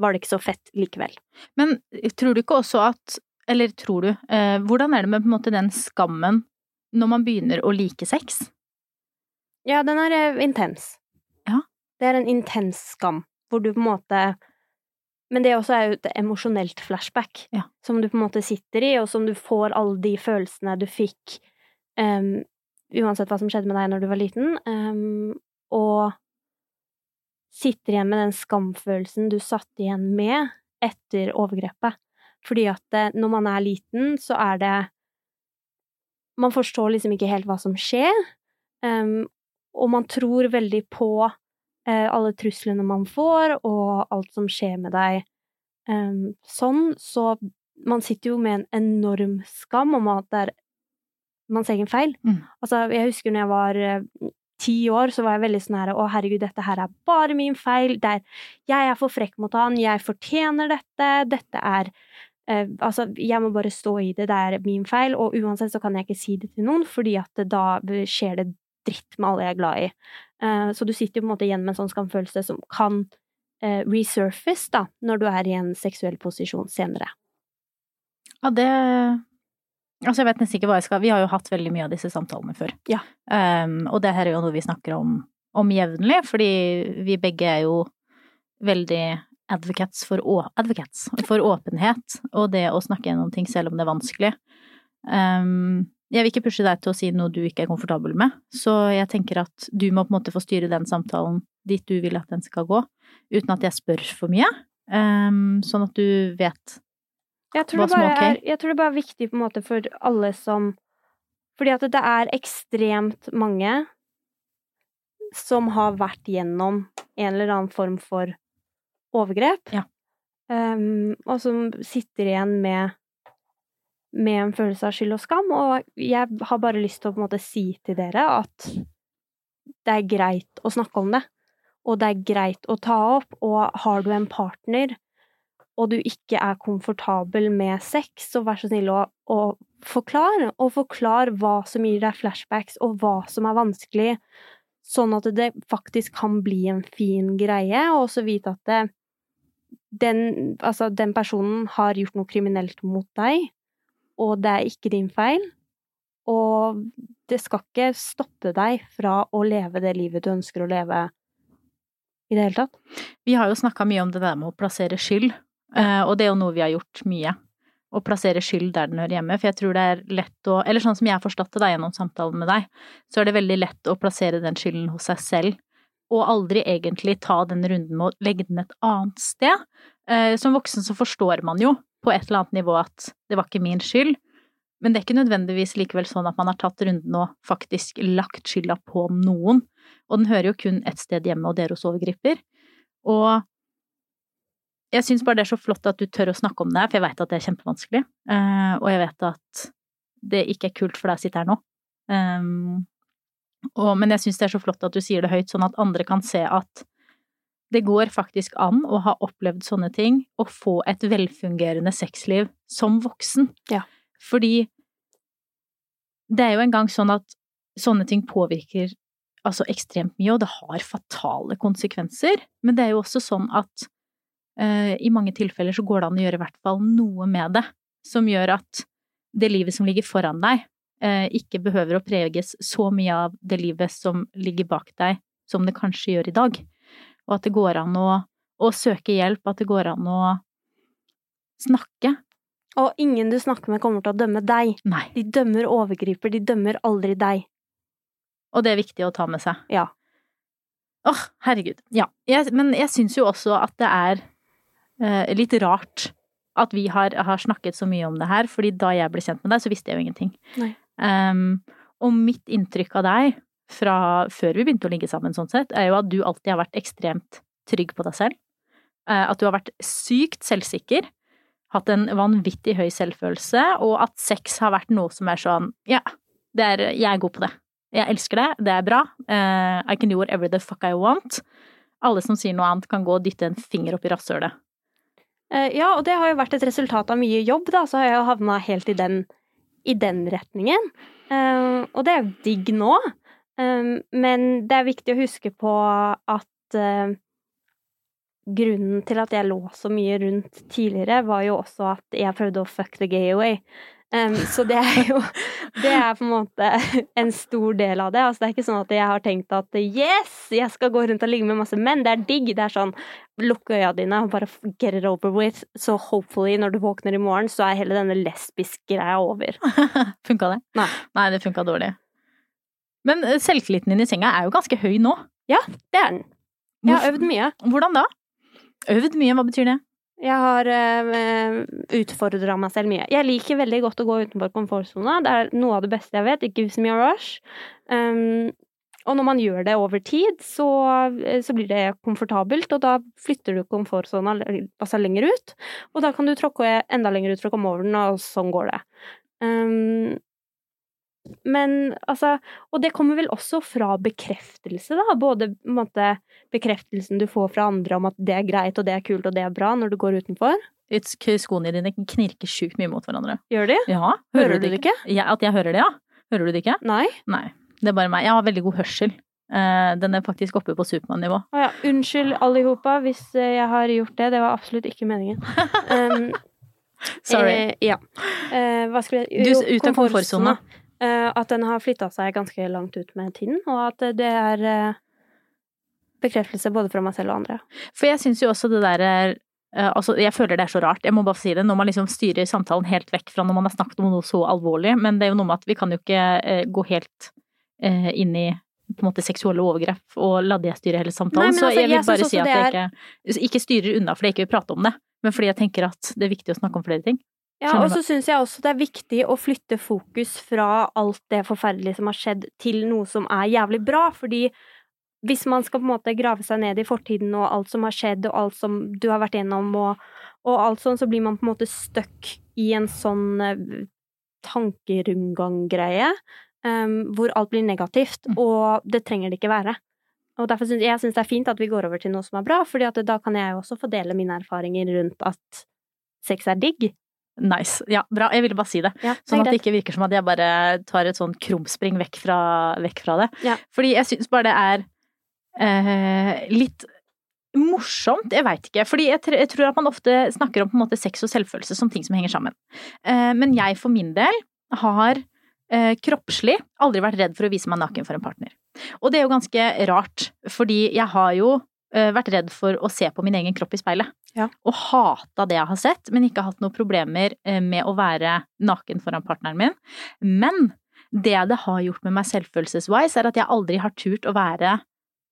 var det ikke så fett likevel. Men tror du ikke også at Eller tror du uh, Hvordan er det med på en måte den skammen når man begynner å like sex? Ja, den er uh, intens. Ja. Det er en intens skam, hvor du på en måte Men det også er jo et emosjonelt flashback, Ja. som du på en måte sitter i, og som du får alle de følelsene du fikk um, uansett hva som skjedde med deg når du var liten, um, og sitter igjen med den skamfølelsen du satt igjen med etter overgrepet. Fordi at eh, når man er liten, så er det Man forstår liksom ikke helt hva som skjer, um, og man tror veldig på alle truslene man får, og alt som skjer med deg sånn, så man sitter jo med en enorm skam om at det er manns egen feil. Mm. Altså, jeg husker når jeg var eh, ti år, så var jeg veldig sånn her Å, herregud, dette her er bare min feil. Det er, jeg er for frekk mot han. Jeg fortjener dette. Dette er eh, Altså, jeg må bare stå i det. Det er min feil. Og uansett så kan jeg ikke si det til noen, fordi at da skjer det dritt med alle jeg er glad i. Uh, så du sitter jo på en måte igjen med en sånn skamfølelse som kan uh, resurface, da, når du er i en seksuell posisjon senere. Ja, det Altså, jeg vet nesten ikke hva jeg skal Vi har jo hatt veldig mye av disse samtalene før. Ja. Um, og det her er jo noe vi snakker om, om jevnlig, fordi vi begge er jo veldig advocates for, advocates for åpenhet, og det å snakke gjennom ting selv om det er vanskelig. Um, jeg vil ikke pushe deg til å si noe du ikke er komfortabel med, så jeg tenker at du må på en måte få styre den samtalen dit du vil at den skal gå, uten at jeg spør for mye. Um, sånn at du vet Hva som er ok? er, jeg tror det bare er viktig på en måte for alle som Fordi at det er ekstremt mange som har vært gjennom en eller annen form for overgrep. Ja. Um, og som sitter igjen med, med en følelse av skyld og skam. Og jeg har bare lyst til å på en måte si til dere at det er greit å snakke om det. Og det er greit å ta opp. Og har du en partner og du ikke er komfortabel med sex, så vær så snill å, å forklare. Og forklar hva som gir deg flashbacks, og hva som er vanskelig, sånn at det faktisk kan bli en fin greie, og også vite at det, den, altså, den personen har gjort noe kriminelt mot deg, og det er ikke din feil. Og det skal ikke stoppe deg fra å leve det livet du ønsker å leve i det hele tatt. Vi har jo snakka mye om det der med å plassere skyld, eh, og det er jo noe vi har gjort mye. å plassere skyld der den hører hjemme, for jeg tror det er lett å Eller sånn som jeg har forstått det da gjennom samtalen med deg, så er det veldig lett å plassere den skylden hos seg selv, og aldri egentlig ta den runden med å legge den et annet sted. Eh, Som voksen så forstår man jo på et eller annet nivå at det var ikke min skyld, men det er ikke nødvendigvis likevel sånn at man har tatt runden og faktisk lagt skylda på noen, og den hører jo kun ett sted hjemme, og det hos overgriper. Og jeg syns bare det er så flott at du tør å snakke om det her, for jeg veit at det er kjempevanskelig, eh, og jeg vet at det ikke er kult for deg å sitte her nå. Og, men jeg syns det er så flott at du sier det høyt, sånn at andre kan se at det går faktisk an å ha opplevd sånne ting og få et velfungerende sexliv som voksen. Ja. Fordi det er jo engang sånn at sånne ting påvirker altså ekstremt mye, og det har fatale konsekvenser. Men det er jo også sånn at uh, i mange tilfeller så går det an å gjøre i hvert fall noe med det, som gjør at det livet som ligger foran deg, uh, ikke behøver å preges så mye av det livet som ligger bak deg, som det kanskje gjør i dag. Og at det går an å, å søke hjelp, at det går an å snakke. Og ingen du snakker med kommer til å dømme deg. Nei. De dømmer overgriper, de dømmer aldri deg. Og det er viktig å ta med seg. Ja. Åh, herregud. Ja. Jeg, men jeg syns jo også at det er eh, litt rart at vi har, har snakket så mye om det her, fordi da jeg ble kjent med deg, så visste jeg jo ingenting. Um, og mitt inntrykk av deg fra før vi begynte å ligge sammen sånn sett, er jo at du alltid har vært ekstremt trygg på deg selv. Eh, At du har vært sykt selvsikker, hatt en vanvittig høy selvfølelse, og at sex har vært noe som er sånn ja, er, jeg er god på det. Jeg elsker det, det er bra. Eh, I can do whatever the fuck I want. Alle som sier noe annet, kan gå og dytte en finger opp i rasshølet. Eh, ja, og det har jo vært et resultat av mye jobb, da, så har jeg jo havna helt i den, i den retningen. Og det er jo digg nå. Eh, men det er viktig å huske på at eh, grunnen til at jeg lå så mye rundt tidligere, var jo også at jeg prøvde å fuck the gay away. Um, så det er jo Det er på en måte en stor del av det. Altså, det er ikke sånn at jeg har tenkt at yes, jeg skal gå rundt og ligge med masse menn. Det er digg. Det er sånn lukk øya dine og bare get it over with. Så hopefully, når du våkner i morgen, så er hele denne lesbisk-greia over. funka det? Nei. Nei, det funka dårlig. Men eh, selvtilliten din i senga er jo ganske høy nå. Ja, det er den. Jeg har øvd mye. Hvordan da? Øvd mye, hva betyr det? Jeg har uh, utfordra meg selv mye. Jeg liker veldig godt å gå utenfor komfortsona. Det er noe av det beste jeg vet. It gives me a rush. Um, og når man gjør det over tid, så, så blir det komfortabelt, og da flytter du komfortsona altså lenger ut. Og da kan du tråkke enda lenger ut for å komme over den, og sånn går det. Um, men altså Og det kommer vel også fra bekreftelse, da. Både måte, bekreftelsen du får fra andre om at det er greit, og det er kult, og det er bra når du går utenfor. It's- Skoene dine knirker sjukt mye mot hverandre. Gjør de? Ja, Hører du det ikke? Ja, at jeg hører det, ja. Hører du det ikke? Nei? Nei. Det er bare meg. Jeg har veldig god hørsel. Eh, Den er faktisk oppe på Supermann-nivå. Å ja. Unnskyld alle hopa hvis eh, jeg har gjort det. Det var absolutt ikke meningen. Um, Sorry. Eh, ja. Eh, hva skulle jeg Du, ut av komfortsona. Eh, at den har flytta seg ganske langt ut med tiden, og at det er eh, bekreftelse både fra meg selv og andre. For jeg syns jo også det der er eh, Altså, jeg føler det er så rart, jeg må bare si det, når man liksom styrer samtalen helt vekk fra når man har snakket om noe så alvorlig, men det er jo noe med at vi kan jo ikke gå helt inn i på en måte seksuelle overgrep og la det styre hele samtalen. Nei, altså, så jeg vil jeg bare si at jeg det ikke, ikke styrer unna fordi jeg ikke vil prate om det, men fordi jeg tenker at det er viktig å snakke om flere ting. Ja, og så syns jeg også det er viktig å flytte fokus fra alt det forferdelige som har skjedd, til noe som er jævlig bra, fordi hvis man skal på en måte grave seg ned i fortiden og alt som har skjedd, og alt som du har vært gjennom, og, og alt sånn, så blir man på en måte stuck i en sånn eh, tankerundgang-greie, um, hvor alt blir negativt, og det trenger det ikke være. Og derfor syns jeg synes det er fint at vi går over til noe som er bra, fordi at da kan jeg også få dele mine erfaringer rundt at sex er digg. Nice. Ja, bra. Jeg ville bare si det. Ja, Sånn at det ikke virker som at jeg bare tar et sånn krumspring vekk fra, vekk fra det. Ja. Fordi jeg syns bare det er eh, litt morsomt, jeg veit ikke. Fordi jeg, jeg tror at man ofte snakker om på en måte sex og selvfølelse som ting som henger sammen. Eh, men jeg for min del har eh, kroppslig aldri vært redd for å vise meg naken for en partner. Og det er jo ganske rart, fordi jeg har jo vært redd for å se på min egen kropp i speilet. Ja. Og hata det jeg har sett, men ikke hatt noen problemer eh, med å være naken foran partneren min. Men det det har gjort med meg selvfølelseswise, er at jeg aldri har turt å være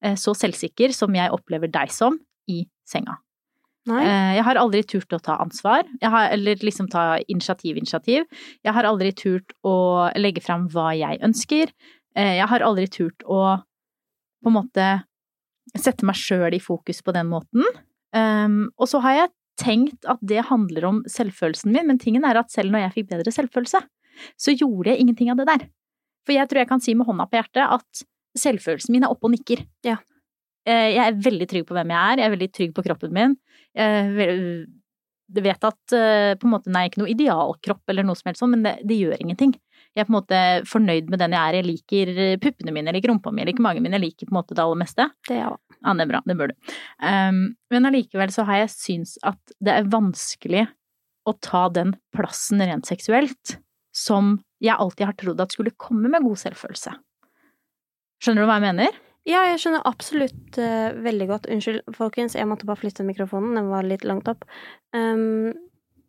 eh, så selvsikker som jeg opplever deg som i senga. Nei. Eh, Jeg har aldri turt å ta ansvar, jeg har, eller liksom ta initiativ-initiativ. Jeg har aldri turt å legge fram hva jeg ønsker. Eh, Jeg har aldri turt å på en måte sette meg sjøl i fokus på den måten. Um, og så har jeg tenkt at det handler om selvfølelsen min, men tingen er at selv når jeg fikk bedre selvfølelse, så gjorde jeg ingenting av det der. For jeg tror jeg kan si med hånda på hjertet at selvfølelsen min er oppe og nikker. Ja. Eh, Jeg er veldig trygg på hvem jeg er, jeg er veldig trygg på kroppen min. Jeg vel- vet at eh, på en måte, nei, ikke noe idealkropp eller noe som helst sånn, men det, det gjør ingenting. Jeg er på en måte fornøyd med den jeg er, jeg liker eh, puppene mine, jeg liker rumpa mi, jeg liker magen min, jeg liker på en måte det aller meste. Det er jeg Ja, det er bra, det bør du. Um, men allikevel så har jeg syntes at det er vanskelig å ta den plassen rent seksuelt som jeg alltid har trodd at skulle komme med god selvfølelse. Skjønner du hva jeg mener? Ja, jeg skjønner absolutt uh, veldig godt. Unnskyld, folkens, jeg måtte bare flytte mikrofonen, den var litt langt opp. Um,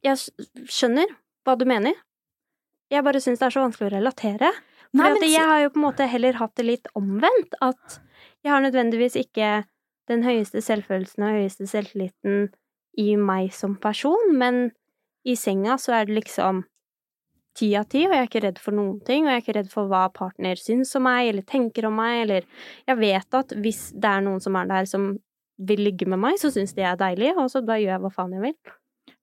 jeg skjønner hva du mener. Jeg bare syns det er så vanskelig å relatere. Nei, men jeg har jo på en måte heller hatt det litt omvendt. At jeg har nødvendigvis ikke den høyeste selvfølelsen og høyeste selvtilliten i meg som person, men i senga så er det liksom ti av ti, og jeg er ikke redd for noen ting, og jeg er ikke redd for hva partner syns om meg, eller tenker om meg, eller Jeg vet at hvis det er noen som er der som vil ligge med meg, så syns de jeg er deilig, og så da gjør jeg hva faen jeg vil.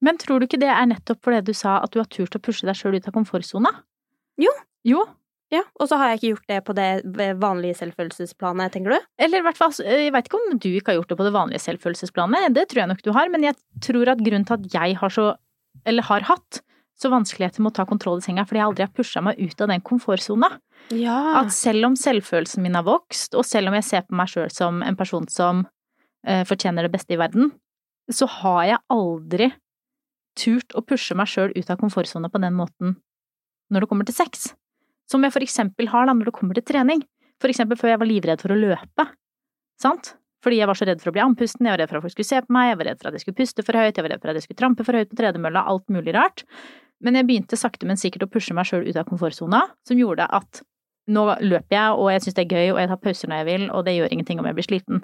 Men tror du ikke det er nettopp fordi du sa at du har turt å pushe deg sjøl ut av komfortsona? Jo. Jo. Ja, og så har jeg ikke gjort det på det vanlige selvfølelsesplanet, tenker du? Eller i hvert fall, jeg veit ikke om du ikke har gjort det på det vanlige selvfølelsesplanet, det tror jeg nok du har, men jeg tror at grunnen til at jeg har så, eller har hatt, så vanskeligheter med å ta kontroll i senga, fordi jeg aldri har pusha meg ut av den komfortsona. Ja. At selv om selvfølelsen min har vokst, og selv om jeg ser på meg sjøl som en person som eh, fortjener det beste i verden, så har jeg aldri turt å pushe meg sjøl ut av komfortsona på den måten når det kommer til sex. Som jeg for eksempel har da når det kommer til trening. For eksempel før jeg var livredd for å løpe. Sant? Fordi jeg var så redd for å bli andpusten, jeg var redd for at folk skulle se på meg, jeg var redd for at jeg skulle puste for høyt, jeg var redd for at jeg skulle trampe for høyt på tredemølla, alt mulig rart. Men jeg begynte sakte, men sikkert å pushe meg sjøl ut av komfortsona, som gjorde at nå løper jeg, og jeg syns det er gøy, og jeg tar pauser når jeg vil, og det gjør ingenting om jeg blir sliten.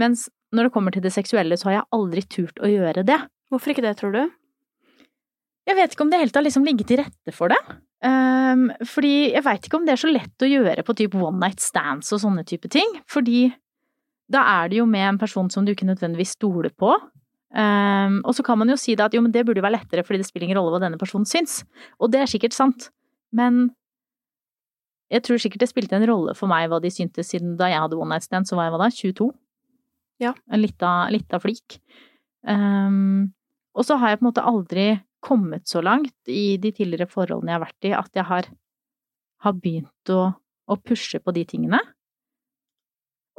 Mens når det kommer til det seksuelle, så har jeg aldri turt å gjøre det. Hvorfor ikke det, tror du? Jeg vet ikke om det helt har liksom ligget til rette for det. Um, fordi jeg veit ikke om det er så lett å gjøre på type one night stands og sånne type ting. Fordi da er det jo med en person som du ikke nødvendigvis stoler på. Um, og så kan man jo si at jo, men det burde jo være lettere fordi det spiller ingen rolle hva denne personen syns. Og det er sikkert sant. Men jeg tror sikkert det spilte en rolle for meg hva de syntes siden da jeg hadde one night stand, så var jeg hva da, 22? Ja. En lita, lita flik. Um, og så har jeg på en måte aldri kommet så langt i de tidligere forholdene jeg har vært i, at jeg har, har begynt å, å pushe på de tingene.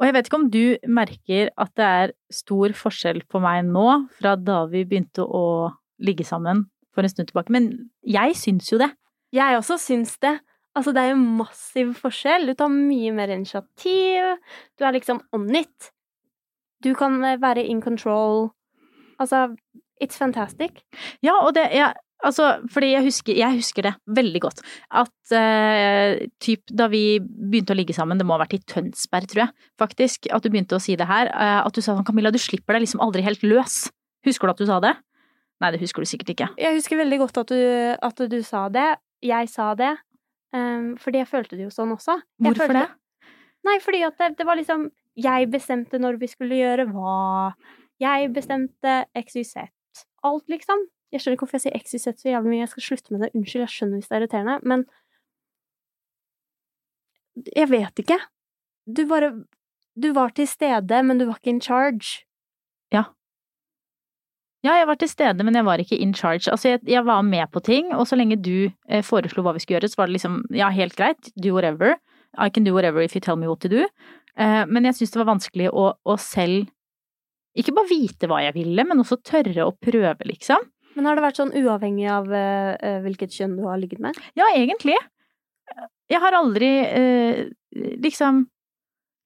Og jeg vet ikke om du merker at det er stor forskjell på meg nå fra da vi begynte å ligge sammen for en stund tilbake, men jeg syns jo det. Jeg også syns det. Altså, det er jo massiv forskjell. Du tar mye mer initiativ. Du er liksom on it. Du kan eh, være in control. Altså, it's fantastic. Ja, og det ja, Altså, fordi jeg husker, jeg husker det veldig godt. At eh, typ da vi begynte å ligge sammen, det må ha vært i Tønsberg, tror jeg, faktisk, at du begynte å si det her, eh, at du sa sånn Camilla, du slipper deg liksom aldri helt løs. Husker du at du sa det? Nei, det husker du sikkert ikke. Jeg husker veldig godt at du, at du sa det. Jeg sa det. Um, fordi jeg følte det jo sånn også. Jeg Hvorfor følte- det? Nei, fordi at det, det var liksom Jeg bestemte når vi skulle gjøre hva. Jeg bestemte XYZ. Alt, liksom. Jeg skjønner ikke hvorfor jeg sier XYZ så jævlig mye. Jeg skal slutte med det. Unnskyld, jeg skjønner hvis det er irriterende, men Jeg vet ikke. Du bare Du var til stede, men du var ikke in charge. Ja, Ja, jeg var til stede, men jeg var ikke in charge. Altså, jeg, jeg var med på ting, og så lenge du eh, foreslo hva vi skulle gjøre, så var det liksom ja, helt greit, do whatever. I can do whatever if you tell me what to do. Eh, men jeg syns det var vanskelig å, å selv ikke bare vite hva jeg ville, men også tørre å prøve, liksom. Men har det vært sånn uavhengig av eh, hvilket kjønn du har ligget med? Ja, egentlig. Jeg har aldri uh, liksom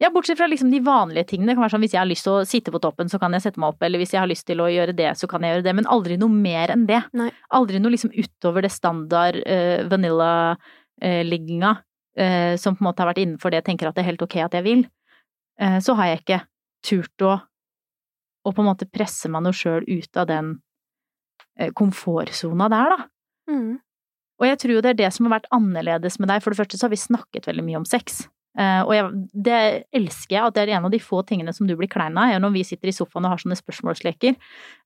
Ja, bortsett fra liksom de vanlige tingene. Det kan være sånn hvis jeg har lyst til å sitte på toppen, så kan jeg sette meg opp, eller hvis jeg har lyst til å gjøre det, så kan jeg gjøre det. Men aldri noe mer enn det. Nei. Aldri noe liksom utover det standard uh, vanilla-ligginga, eh, som på en måte har vært innenfor det jeg tenker at det er helt ok at jeg vil. Så har jeg ikke turt å, å på en måte presse meg noe sjøl ut av den uh, komfortsona der, da. Mm. Og jeg tror jo det er det som har vært annerledes med deg. For det første så har vi snakket veldig mye om sex. Eh, og jeg, det elsker jeg, at det er en av de få tingene som du blir klein av, når vi sitter i sofaen og har sånne spørsmålsleker,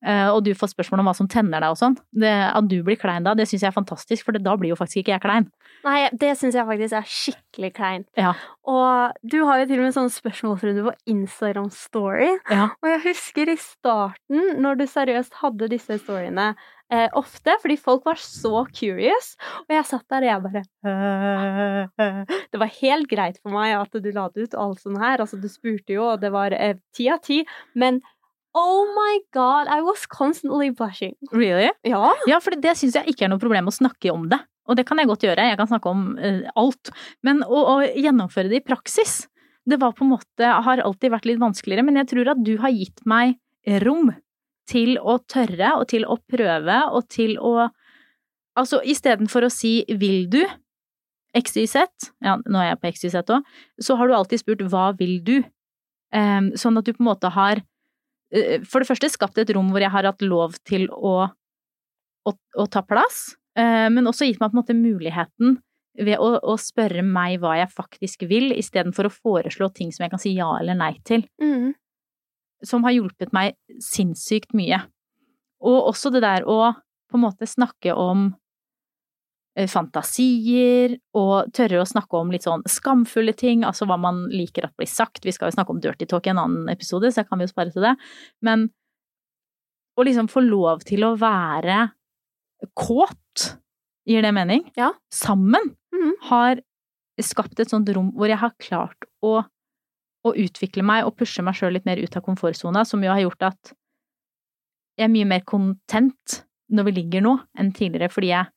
eh, og du får spørsmål om hva som tenner deg og sånn. At du blir klein da, det syns jeg er fantastisk, for det, da blir jo faktisk ikke jeg klein. Nei, det syns jeg faktisk er skikkelig kleint. Ja. Og du har jo til og med sånne spørsmålsrunde på Instagram Story. Ja. Og jeg husker i starten, når du seriøst hadde disse storyene eh, ofte, fordi folk var så curious, og jeg satt der og jeg bare «Øh, øh». Det var helt greit for meg at du la det ut alt sånt her, altså du spurte jo, og det var eh, ti av ti, men oh my god, I was constantly blushing. Really? Ja. Ja, for det syns jeg ikke er noe problem å snakke om det. Og det kan jeg godt gjøre, jeg kan snakke om uh, alt. Men å, å gjennomføre det i praksis, det var på en måte, har alltid vært litt vanskeligere, men jeg tror at du har gitt meg rom til å tørre, og til å prøve, og til å Altså, istedenfor å si 'vil du', XYZ, ja, nå er jeg på XYZ òg, så har du alltid spurt 'hva vil du'? Em, sånn at du på en måte har eh, for det første skapt et rom hvor jeg har hatt lov til å, å, å ta plass, eh, men også gitt meg på en måte muligheten ved å, å spørre meg hva jeg faktisk vil, istedenfor å foreslå ting som jeg kan si ja eller nei til Mm. Som har hjulpet meg sinnssykt mye. Og også det der å på en måte snakke om eh, fantasier, og tørre å snakke om litt sånn skamfulle ting, altså hva man liker at blir sagt. Vi skal jo snakke om dirty talk i en annen episode, så jeg kan vi jo spare til det. Men å liksom få lov til å være kåt, gir det mening? Ja. Sammen Mhm. har skapt et sånt rom hvor jeg har klart å å utvikle meg og pushe meg sjøl litt mer ut av komfortsona, som jo har gjort at jeg er mye mer kontent når vi ligger nå, enn tidligere, fordi jeg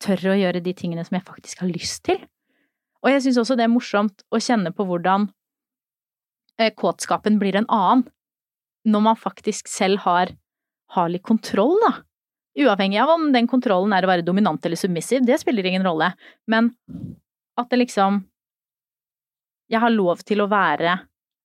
tør å gjøre de tingene som jeg faktisk har lyst til. Og jeg syns også det er morsomt å kjenne på hvordan eh, kåtskapen blir en annen, når man faktisk selv har, har litt kontroll, da. Uavhengig av om den kontrollen er å være dominant eller submissiv, det spiller ingen rolle, men at det liksom Jeg har lov til å være.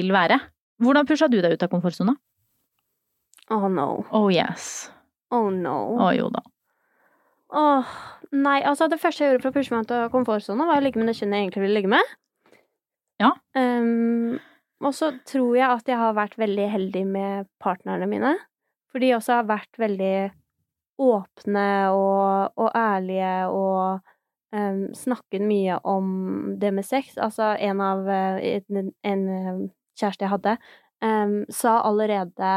Vil være. Hvordan pusha du deg ut av komfortsona? Oh no. Oh yes. Oh no. Å jo da. Åh, nei, altså det første jeg gjorde for å pushe meg ut av komfortsona, var å ligge med det kjønnet jeg egentlig ville ligge med. Ja. Um, og så tror jeg at jeg har vært veldig heldig med partnerne mine. For de også har vært veldig åpne og, og ærlige og um, snakket mye om det med sex. Altså, en av eh, en, en eh, kjæreste jeg hadde, um, sa allerede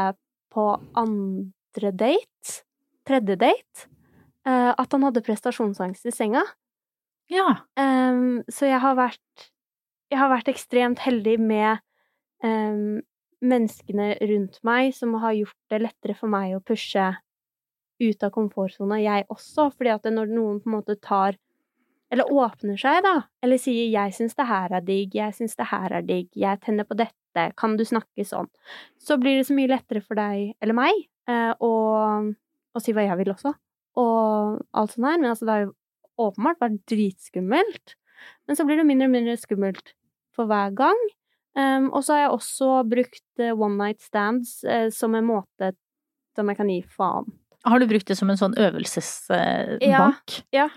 på andre date, tredje date, uh, at han hadde prestasjonsangst i senga. Ja. Um, så jeg har vært Jeg har vært ekstremt heldig med um, menneskene rundt meg som har gjort det lettere for meg å pushe ut av komfortsona, jeg også. Fordi at når noen på en måte tar Eller åpner seg, da. Eller sier 'jeg syns det her er digg', 'jeg syns det her er digg', 'jeg tenner på dette', 'kan du snakke sånn'? Så blir det så mye lettere for deg, eller meg, eh, å, å si hva jeg vil også. Og alt sånt her. Men altså, det har jo åpenbart vært dritskummelt. Men så blir det mindre og mindre skummelt for hver gang. Um, og så har jeg også brukt eh, one night stands uh, som en måte som jeg kan gi faen. Har du brukt det som en sånn øvelsesbank? Ja, ja.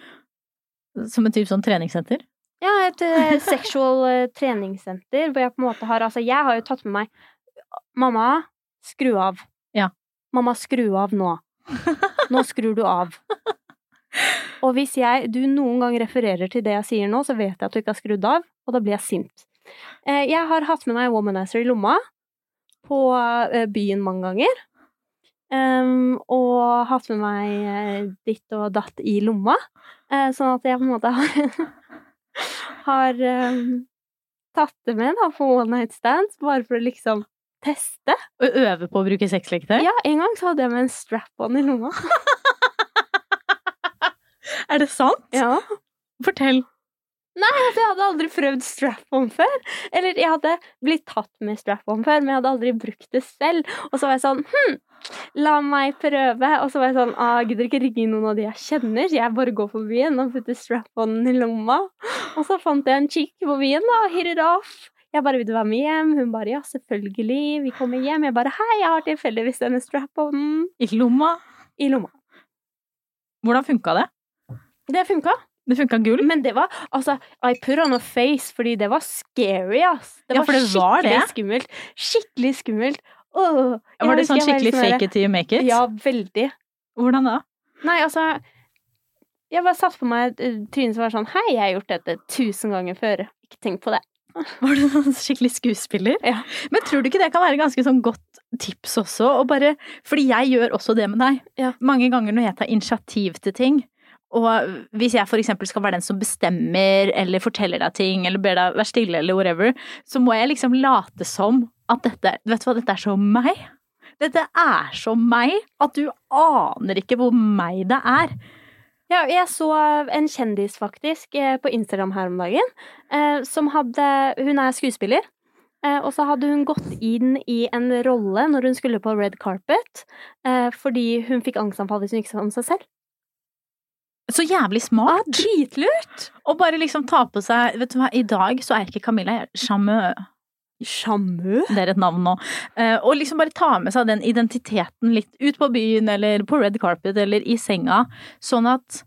Som en type sånn treningssenter? Ja, et uh, sexual eh, treningssenter hvor jeg på en måte har Altså, jeg har jo tatt med meg Mamma, skru av. Ja. Mamma, skru av nå. Nå skrur du av. Og hvis jeg, du noen gang refererer til det jeg sier nå, så vet jeg at du ikke har skrudd av, og da blir jeg sint. Eh, Jeg har hatt med meg Womanizer i lomma på byen mange ganger. Em, og hatt med meg ditt og datt i lomma. Sånn at jeg på en måte har, har um, tatt det med da, på one night stands, bare for å liksom teste. Og øve på å bruke sexleketøy? Ja, en gang så hadde jeg med en strap-on i lomma. Er det sant? Ja. Fortell. Altså, jeg hadde aldri prøvd strap-on før. Eller jeg hadde blitt tatt med strap-on før, men jeg hadde aldri brukt det selv. Og så var jeg sånn hm, la meg prøve. Og så var jeg sånn ah, jeg gidder ikke ringe noen av de jeg kjenner, så jeg bare går på byen og putter strap-on i lomma. Og så fant jeg en chick på byen da, og hirrer off. Jeg bare 'Vil du være med hjem?' Hun bare 'Ja, selvfølgelig. Vi kommer hjem.' Jeg bare 'Hei, jeg har tilfeldigvis denne strap-on I lomma. i lomma'. Hvordan funka det? Det funka. Det funka gull? Men det var altså I put on a face, fordi det var scary, ass. Det Ja, var for det var skikkelig det. skummelt. Skikkelig skummelt. Åh, Var det sånn skikkelig fake it till you make it? Ja, veldig. Hvordan da? Nei, altså Jeg bare satte på meg et tryne som var sånn Hei, jeg har gjort dette tusen ganger før. Ikke tenk på det. Var du sånn skikkelig skuespiller? Ja. Men tror du ikke det kan være ganske sånn godt tips også? Og bare, fordi jeg gjør også det med deg. Ja. Mange ganger når jeg tar initiativ til ting, og hvis jeg eksempel skal være den som bestemmer eller forteller deg ting eller ber deg være stille eller whatever, så må jeg liksom late som at dette, vet du hva, dette er så meg. Dette er så meg at du aner ikke hvor meg det er. Ja, jeg så en kjendis faktisk eh, på Instagram her om dagen, eh, som hadde Hun er skuespiller. eh, Og så hadde hun gått inn i en rolle når hun skulle på red carpet, fordi hun fikk angstanfall hvis hun gikk sa om seg selv. Så jævlig Ah, smart. dritlurt! Og bare liksom ta på seg Vet du hva, i dag så er ikke Camilla, er Sjamu? Det er et navn nå. Eh, og liksom bare ta med seg den identiteten litt ut på byen eller på red carpet eller i senga, sånn at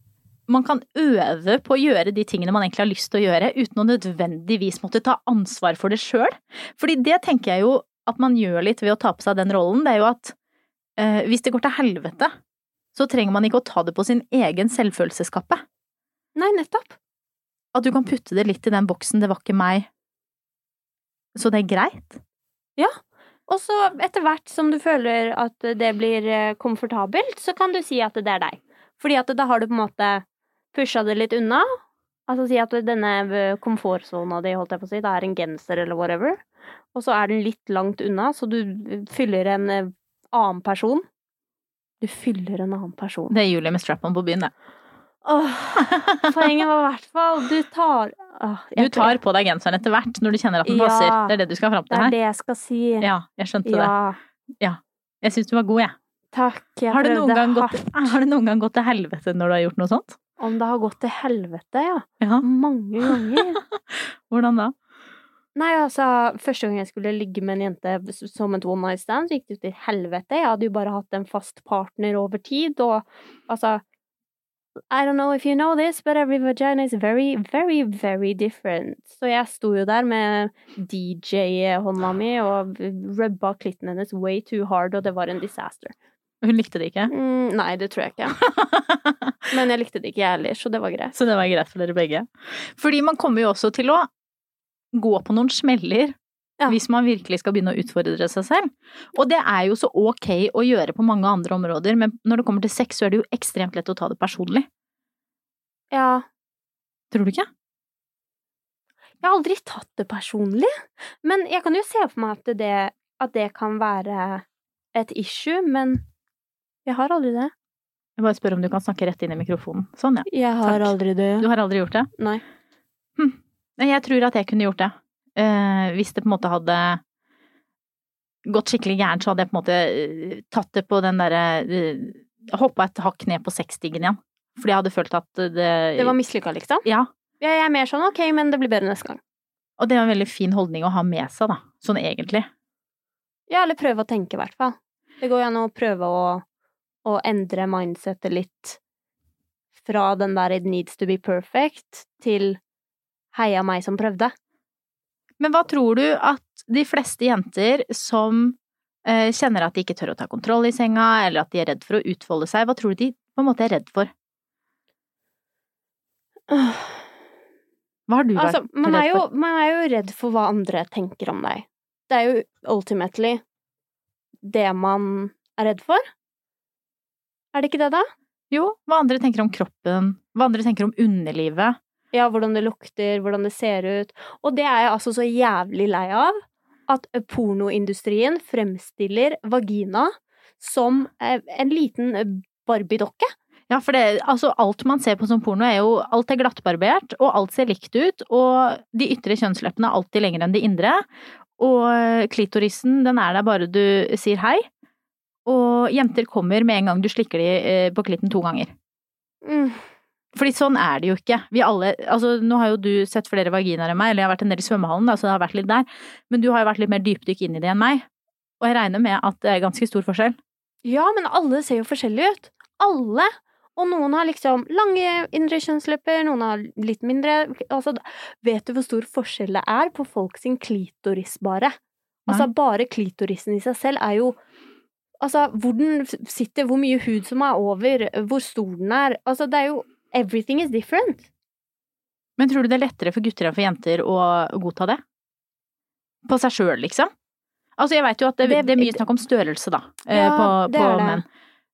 man kan øve på å gjøre de tingene man egentlig har lyst til å gjøre, uten å nødvendigvis måtte ta ansvar for det sjøl. Fordi det tenker jeg jo at man gjør litt ved å ta på seg den rollen, det er jo at eh, hvis det går til helvete, så trenger man ikke å ta det på sin egen selvfølelseskappe. Nei, nettopp. At du kan putte det litt i den boksen 'det var ikke meg', så det er greit. Ja. Og så etter hvert som du føler at det blir eh, komfortabelt, så kan du si at det er deg. Fordi at da har du på en måte pusha det litt unna. Altså si at denne eh, komfortsona di, holdt jeg på å si, det er en genser eller whatever. Og så er den litt langt unna, så du fyller en eh, annen person. Du fyller en annen person. Det er Julie med strap-on på byen, det. Åh, poenget var i hvert fall Du tar åh, Du tar på deg genseren etter hvert når du kjenner at den Ja. passer. Det er det du skal fram til er her? det er det jeg skal si. Ja, jeg skjønte det. Ja, Jeg syns du var god, jeg. takk. Jeg Har det, prøvde hardt. gått, har det noen gang gått til helvete når du har gjort noe sånt? Om det har gått til helvete, ja. Ja. Mange ganger. Hvordan da? Nei, altså, første gang jeg skulle ligge med en jente som et one night stand, så gikk det jo til helvete. Jeg hadde jo bare hatt en fast partner over tid, og altså I don't know if you know this, but every vagina is very, very, very different. Så jeg sto jo der med DJ-hånda mi og rubba klitten hennes way too hard, og det var en disaster. Hun likte det ikke. Mm, nei, det tror jeg ikke. Men jeg likte det ikke, jeg heller, så det var greit. Så det var greit for dere begge. Fordi man kommer jo også til å gå på noen smeller Ja. hvis man virkelig skal begynne å utfordre seg selv. Og det er jo så ok å gjøre på mange andre områder, men når det kommer til sex, så er det jo ekstremt lett å ta det personlig. Ja, Tror du ikke? Jeg har aldri tatt det personlig, men jeg kan jo se for meg at det, at det kan være et issue, men jeg har aldri det. Jeg bare spør om du kan snakke rett inn i mikrofonen. Sånn, ja. Jeg har Takk. aldri det. Du har aldri gjort det? Nei. Nei, Jeg tror at jeg kunne gjort det. Eh, hvis det på en måte hadde gått skikkelig gærent, så hadde jeg på en måte eh, tatt det på den derre uh, Hoppa et hakk ned på sexstigen igjen. Fordi jeg hadde følt at det Det var mislykka, liksom? Ja. Jeg er mer sånn ok, men det blir bedre neste gang. Og det er en veldig fin holdning å ha med seg, da. Sånn egentlig. Ja, eller prøve å tenke, i hvert fall. Det går jo an å prøve å, å endre mindsetet litt fra den der it needs to be perfect til heia meg som prøvde. Men hva tror du at de fleste jenter som eh, kjenner at de ikke tør å ta kontroll i senga, eller at de er redd for å utfolde seg, hva tror du de på en måte er redd for? Hva har du vært Altså, man er, redd jo, for? man er jo redd for hva andre tenker om deg. Det er jo ultimately det man er redd for. Er det ikke det, da? Jo, hva andre tenker om kroppen, hva andre tenker om underlivet. Ja, hvordan det lukter, hvordan det ser ut. Og det er jeg altså så jævlig lei av. At pornoindustrien fremstiller vagina som eh, en liten barbiedokke. Barbie-dokke. Ja, for det, altså alt man ser på som porno er jo Alt er glattbarbert, og alt ser likt ut, og de ytre kjønnsleppene er alltid lengre enn de indre. Og klitorisen, den er der bare du sier hei. Og jenter kommer med en gang du slikker de eh, på klitten to ganger. Mm. Fordi sånn er det jo ikke. Vi alle, altså nå har jo du sett flere vaginaer enn meg, eller jeg har vært en del i svømmehallen, da, så det har vært litt der. Men du har jo vært litt mer dypdykk inn i det enn meg. Og jeg regner med at det er ganske stor forskjell. Ja, men alle ser jo forskjellige ut. Alle. Og noen har liksom lange indre kjønnslepper, noen har litt mindre. Altså, vet du hvor stor forskjell det er på folk sin klitoris, bare? Altså, bare klitorisen i seg selv er jo Altså, hvor den sitter, hvor mye hud som er over, hvor stor den er. Altså, det er jo Everything is different. Men tror du det er lettere for gutter enn for jenter å godta det? På seg sjøl, liksom? Altså, jeg veit jo at det, Det- er mye snakk om størrelse, da, eh, Ja, på, på menn.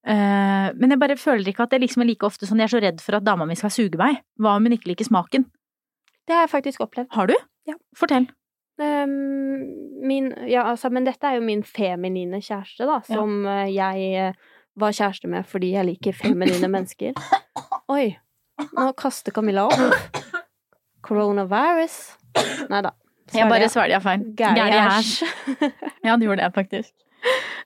Uh, men jeg bare føler ikke at det liksom er like ofte sånn jeg er så redd for at dama mi skal suge meg. Hva om hun ikke liker smaken? Det har jeg faktisk opplevd. Har du? Ja. Fortell. Um, min, ja, altså, men dette er jo min feminine kjæreste, da, som ja. jeg eh, var kjæreste med fordi jeg liker feminine mennesker. Oi, nå kaster Camilla opp. Coronavirus. Nei da. Jeg bare svelga feil. Gæli æsj. Ja, du gjorde det, faktisk.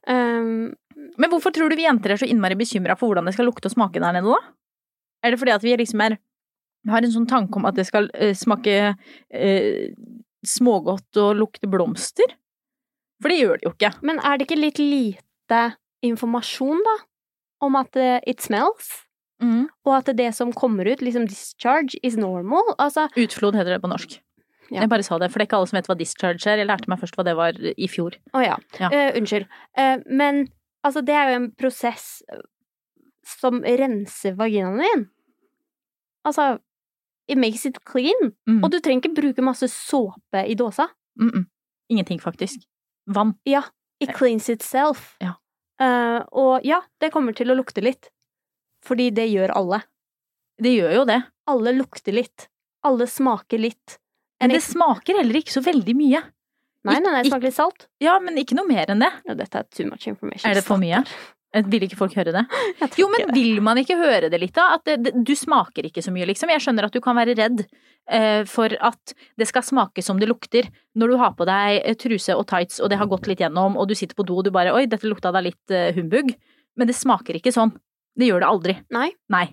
Um, Men hvorfor tror du vi jenter er så innmari bekymra for hvordan det skal lukte og smake der nede, da? Er det fordi at vi liksom er har en sånn tanke om at det skal uh, smake uh, smågodt og lukte blomster? For det gjør det jo ikke. men er det ikke litt lite informasjon, da? Om at uh, it smells? Og at det som kommer ut, liksom discharge, is normal? Altså, Utflod heter det på norsk. Ja. Jeg bare sa det, for det er ikke alle som vet hva discharge er. Jeg lærte meg først hva det var i fjor. Å ja. Ja. Uh, unnskyld. Uh, men altså, det er jo en prosess eh, som renser vaginaen din. Altså, it makes it clean. Mm. Og du trenger ikke bruke masse såpe i dåsa. Mm -mm. Ingenting, faktisk. Vann. It cleans itself. Ja. Uh, og ja, det kommer til å lukte litt. Fordi det gjør alle. Det gjør jo det. Alle lukter litt. Alle smaker litt. Men det smaker heller ikke så veldig mye. Nei, nei, nei, det smaker litt salt. Ja, men ikke noe mer enn det. Ja, dette er too much information. Er det for mye? Eh, Vil ikke folk høre det? Jo, men vil man ikke høre det litt, da? At det, det, du smaker ikke så mye, liksom. Jeg skjønner at du kan være redd eh, for at det skal smake som det lukter når du har på deg eh, truse og tights, og det har gått litt gjennom, og du sitter på do og du bare oi, dette lukta da litt eh, humbug. Men det smaker ikke sånn. Det gjør det aldri. Nei. Nei.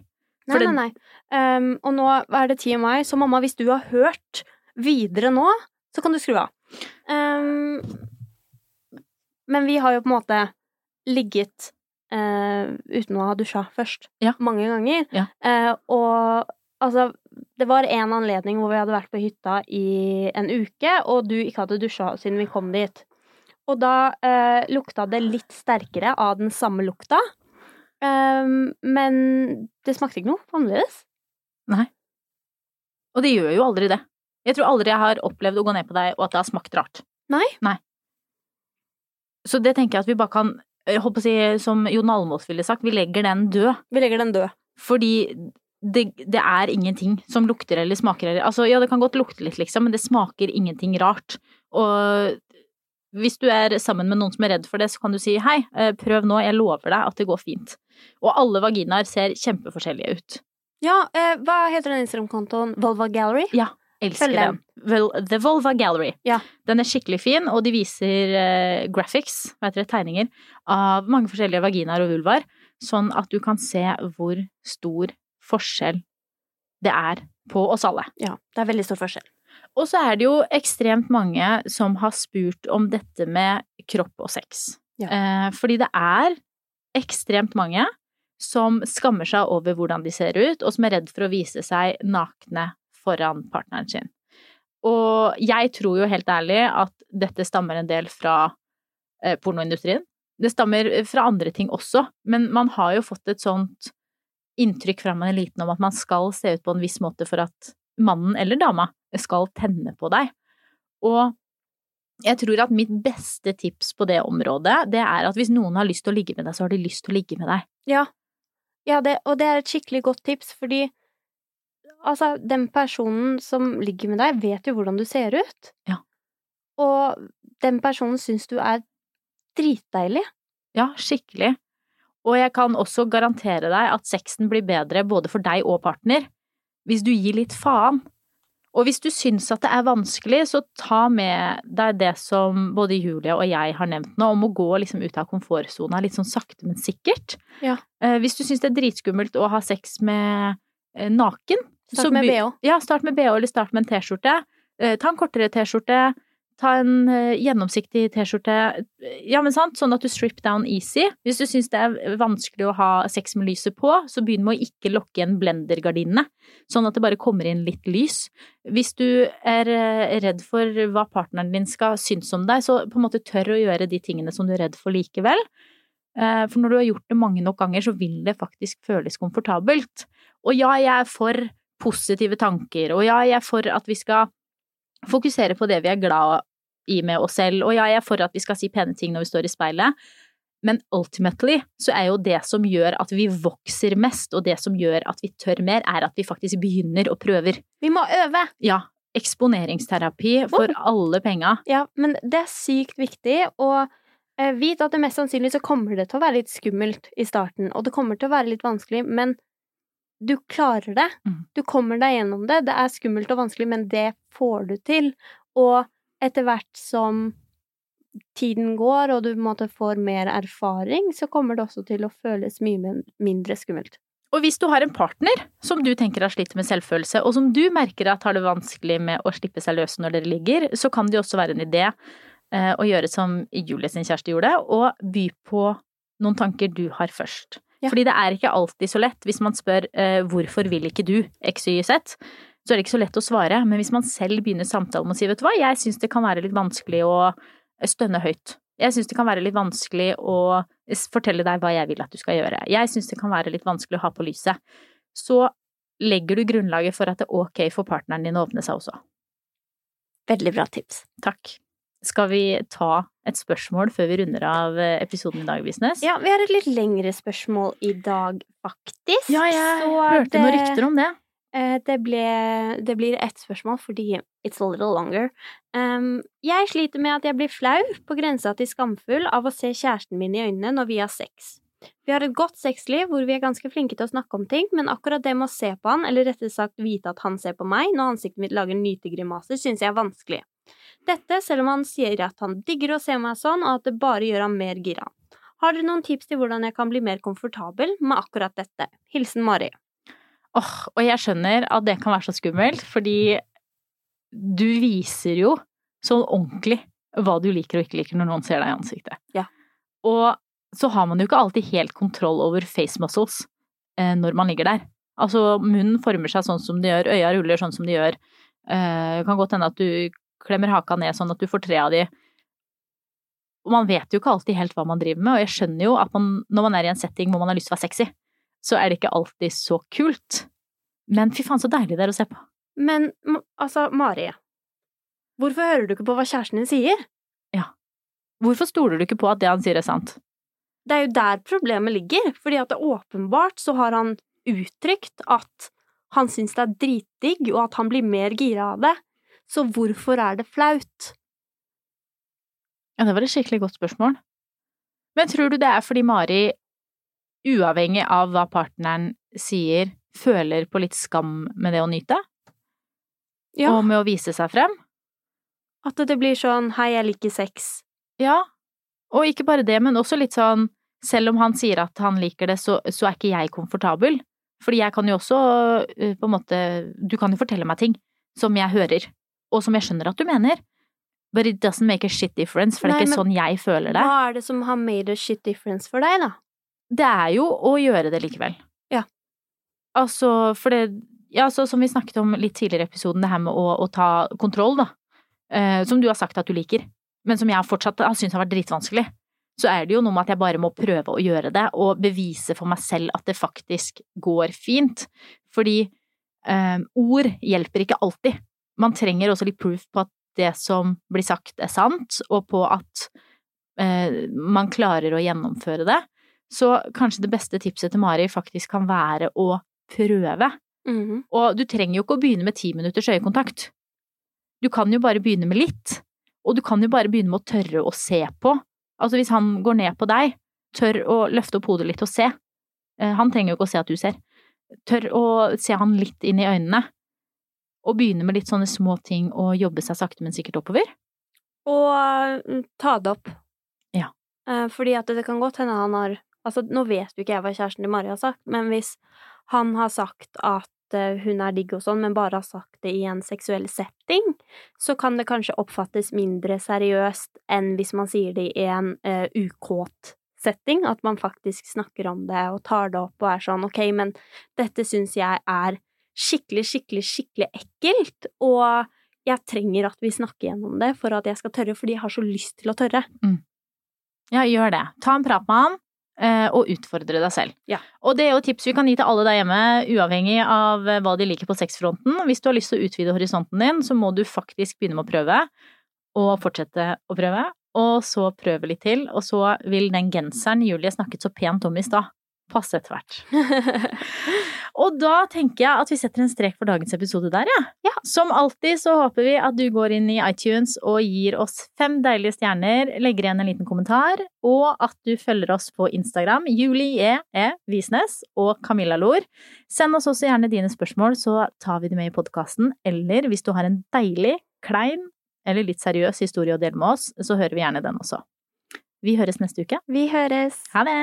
Nei, nei, nei. Um, og nå er det TMI, så mamma, hvis du har hørt videre nå, så kan du skru av. Um, men vi har jo på en måte ligget uh, uten å ha dusja først. Ja. Mange ganger. Ja. Uh, og altså, det var en anledning hvor vi hadde vært på hytta i en uke, og du ikke hadde dusja siden vi kom dit. Og da uh, lukta det litt sterkere av den samme lukta. Um, men det smakte ikke noe annerledes. Og det gjør jo aldri det. Jeg tror aldri jeg har opplevd å gå ned på deg og at det har smakt rart. Nei. Nei. Så det tenker jeg at vi bare kan, jeg håper å si, som Jon Almaas ville sagt, vi legger den død. Vi legger den død. Fordi det, det er ingenting som lukter eller smaker eller Altså, ja, det kan godt lukte litt, liksom, men det smaker ingenting rart. Og hvis du er sammen med noen som er redd for det, så kan du si hei, eh, prøv nå, jeg lover deg at det går fint. Og alle vaginaer ser kjempeforskjellige ut. Ja, eh, hva heter den Instagram-kontoen? Volva Gallery? Ja, Elsker den. Well, The Volva Gallery. Ja. Den er skikkelig fin, og de viser eh, graphics, hva heter det, tegninger, av mange forskjellige vaginaer og vulvar, sånn at du kan se hvor stor forskjell det er på oss alle. Ja, det er veldig stor forskjell. Og så er det jo ekstremt mange som har spurt om dette med kropp og sex. Ja. Eh, fordi det er ekstremt mange som skammer seg over hvordan de ser ut, og som er redd for å vise seg nakne foran partneren sin. Og jeg tror jo helt ærlig at dette stammer en del fra eh, pornoindustrien. Det stammer fra andre ting også, men man har jo fått et sånt inntrykk fra man er liten om at man skal se ut på en viss måte for at mannen eller dama skal tenne på deg. Og jeg tror at mitt beste tips på det området, det er at hvis noen har lyst til å ligge med deg, så har de lyst til å ligge med deg. Ja, ja det, og det er et skikkelig godt tips, fordi altså, den personen som ligger med deg, vet jo hvordan du ser ut. Ja. Og den personen syns du er dritdeilig. Ja, skikkelig. Og jeg kan også garantere deg at sexen blir bedre både for deg og partner hvis du gir litt faen. Og hvis du syns at det er vanskelig, så ta med deg det som både Julie og jeg har nevnt nå, om å gå liksom ut av komfortsona litt sånn sakte, men sikkert. Ja. Eh, Hvis du syns det er dritskummelt å ha sex med eh, naken Start med BH. Ja, start med BH eller start med en T-skjorte. Eh, Ta en kortere T-skjorte. Ta en eh, gjennomsiktig T-skjorte. Ja, men sant, sånn at du strip down easy. Hvis du syns det er vanskelig å ha sex med lyset på, så begynn med å ikke lokke igjen blendergardinene, sånn at det bare kommer inn litt lys. Hvis du er eh, redd for hva partneren din skal synes om deg, så på en måte tør å gjøre de tingene som du er redd for likevel. Eh, For når du har gjort det mange nok ganger, så vil det faktisk føles komfortabelt. Og ja, jeg er for positive tanker, og ja, jeg er for at vi skal fokusere på det vi er glad i med oss selv, og ja, jeg er for at vi skal si pene ting når vi står i speilet, men ultimately så er jo det som gjør at vi vokser mest, og det som gjør at vi tør mer, er at vi faktisk begynner og prøver. Vi må øve! Ja, eksponeringsterapi for alle penga. Ja, men det er sykt viktig, og eh, vit at det mest sannsynlig så kommer det til å være litt skummelt i starten, og det kommer til å være litt vanskelig, men du klarer det. Mm. Du kommer deg gjennom det. Det er skummelt og vanskelig, men det får du til. Og etter hvert som tiden går, og du måte får mer erfaring, så kommer det også til å føles mye mindre skummelt. Og hvis du har en partner som du tenker har slitt med selvfølelse, og som du merker at har det vanskelig med å slippe seg løs når dere ligger, så kan det også være en idé eh, å gjøre som Julie sin kjæreste gjorde, og by på noen tanker du har først. Ja. Fordi det er ikke alltid så lett hvis man spør eh, hvorfor vil ikke du x, y, z, så er det ikke så lett å svare, men hvis man selv begynner samtalen med å si vet du hva, jeg syns det kan være litt vanskelig å stønne høyt. Jeg syns det kan være litt vanskelig å fortelle deg hva jeg vil at du skal gjøre. Jeg syns det kan være litt vanskelig å ha på lyset. Så legger du grunnlaget for at det er ok for partneren din å åpne seg også. Veldig bra tips. Takk. Skal vi ta et spørsmål før vi runder av eh, episoden i dag, Visnes? Ja, vi har et litt lengre spørsmål i dag, faktisk. Ja, jeg Så hørte det- noen rykter om det. Eh, Det, ble, det blir ett spørsmål fordi it's a little longer. Um, jeg sliter med at jeg blir flau, på grensa til skamfull, av å se kjæresten min i øynene når vi har sex. Vi har et godt sexliv hvor vi er ganske flinke til å snakke om ting, men akkurat det med å se på han, eller rettere sagt vite at han ser på meg når ansiktet mitt lager nytegrimaser, synes jeg er vanskelig. Dette selv om han sier at han digger å se meg sånn, og at det bare gjør ham mer gira. Har dere noen tips til hvordan jeg kan bli mer komfortabel med akkurat dette? Hilsen Mari. Åh, og jeg skjønner at det kan være så skummelt, fordi du viser jo sånn ordentlig hva du liker og ikke liker når noen ser deg i ansiktet. Ja. Og så har man jo ikke alltid helt kontroll over face muscles eh, når man ligger der. Altså, munnen former seg sånn som de gjør, øya ruller sånn som de gjør. Eh, det kan godt hende at du klemmer haka ned sånn at du får tre av de. Og man vet jo ikke alltid helt hva man driver med, og jeg skjønner jo at man, når man er i en setting hvor man har lyst til å være sexy, så er det ikke alltid så kult. Men fy faen, så deilig det er å se på. Men altså, Mari, hvorfor hører du ikke på hva kjæresten din sier? Ja. Hvorfor stoler du ikke på at det han sier er sant? Det er jo der problemet ligger, fordi at det åpenbart så har han uttrykt at han syns det er dritdigg, og at han blir mer gira av det. Så hvorfor er det flaut? Ja, det var et skikkelig godt spørsmål. Men tror du det er fordi Mari, uavhengig av hva partneren sier, føler på litt skam med det å nyte? Ja, Og med å vise seg frem? at det blir sånn hei, jeg liker sex. Ja. Og ikke bare det, men også litt sånn, selv om han sier at han liker det, så, så er ikke jeg komfortabel. Fordi jeg kan jo også, eh, på en måte, du kan jo fortelle meg ting som jeg hører, og som jeg skjønner at du mener. But it doesn't make a shit difference, for det er ikke sånn jeg føler det. Hva er det som har made a shit difference for deg, da? Det er jo å gjøre det likevel. Ja. Altså, for det Ja, så som vi snakket om litt tidligere i episoden, det her med å, å ta kontroll, da. Eh, som du har sagt at du liker, men som jeg fortsatt har syntes har vært dritvanskelig. Så er det jo noe med at jeg bare må prøve å gjøre det, og bevise for meg selv at det faktisk går fint. Fordi eh, ord hjelper ikke alltid. man trenger også litt proof på at det som blir sagt er sant, og på at eh, man klarer å gjennomføre det. Så kanskje det beste tipset til Mari faktisk kan være å prøve. Mhm. Og du trenger jo ikke å begynne med ti minutters øyekontakt. Du kan jo bare begynne med litt, og du kan jo bare begynne med å tørre å se på. Altså hvis han går ned på deg, tør å løfte opp hodet litt og se. Eh, Han trenger jo ikke å se at du ser. Tør å se han litt inn i øynene. Og begynne med litt sånne små ting og jobbe seg sakte, men sikkert oppover. Og mm, ta det opp. Ja. Eh, fordi at det kan godt hende han har Altså, nå vet jo ikke jeg hva kjæresten til Mari har sagt, men hvis han har sagt at eh, hun er digg og sånn, men bare har sagt det i en seksuell setting, så kan det kanskje oppfattes mindre seriøst enn hvis man sier det i en uh, ukåt setting, at man faktisk snakker om det og tar det opp og er sånn ok, men dette syns jeg er skikkelig, skikkelig, skikkelig ekkelt, og jeg trenger at vi snakker gjennom det for at jeg skal tørre, fordi jeg har så lyst til å tørre. Ja, gjør det. Ta en prat med han, og utfordre deg selv. Ja. Og det er jo tips vi kan gi til alle der hjemme, uavhengig av eh, hva de liker på sexfronten. Hvis du har lyst til å utvide horisonten din, så må du faktisk begynne med å prøve, og fortsette å prøve, og så prøve litt til, og så vil den genseren Julie snakket så pent om i stad, passe etter hvert. Og da tenker jeg at vi setter en strek for dagens episode der, ja. Ja. Som alltid så håper vi at du går inn i iTunes og gir oss fem deilige stjerner, legger igjen en liten kommentar, og at du følger oss på Instagram, Julie E. Visnes og Camilla Lor. Send oss også gjerne dine spørsmål, så tar vi det med i podkasten. Eller hvis du har en deilig, klein eller litt seriøs historie å dele med oss, så hører vi gjerne den også. Vi høres neste uke. Vi høres. Ha det!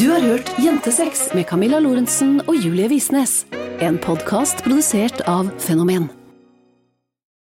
Du har hørt Jentesex med Camilla Lorentzen og Julie Visnes. En podkast produsert av Fenomen.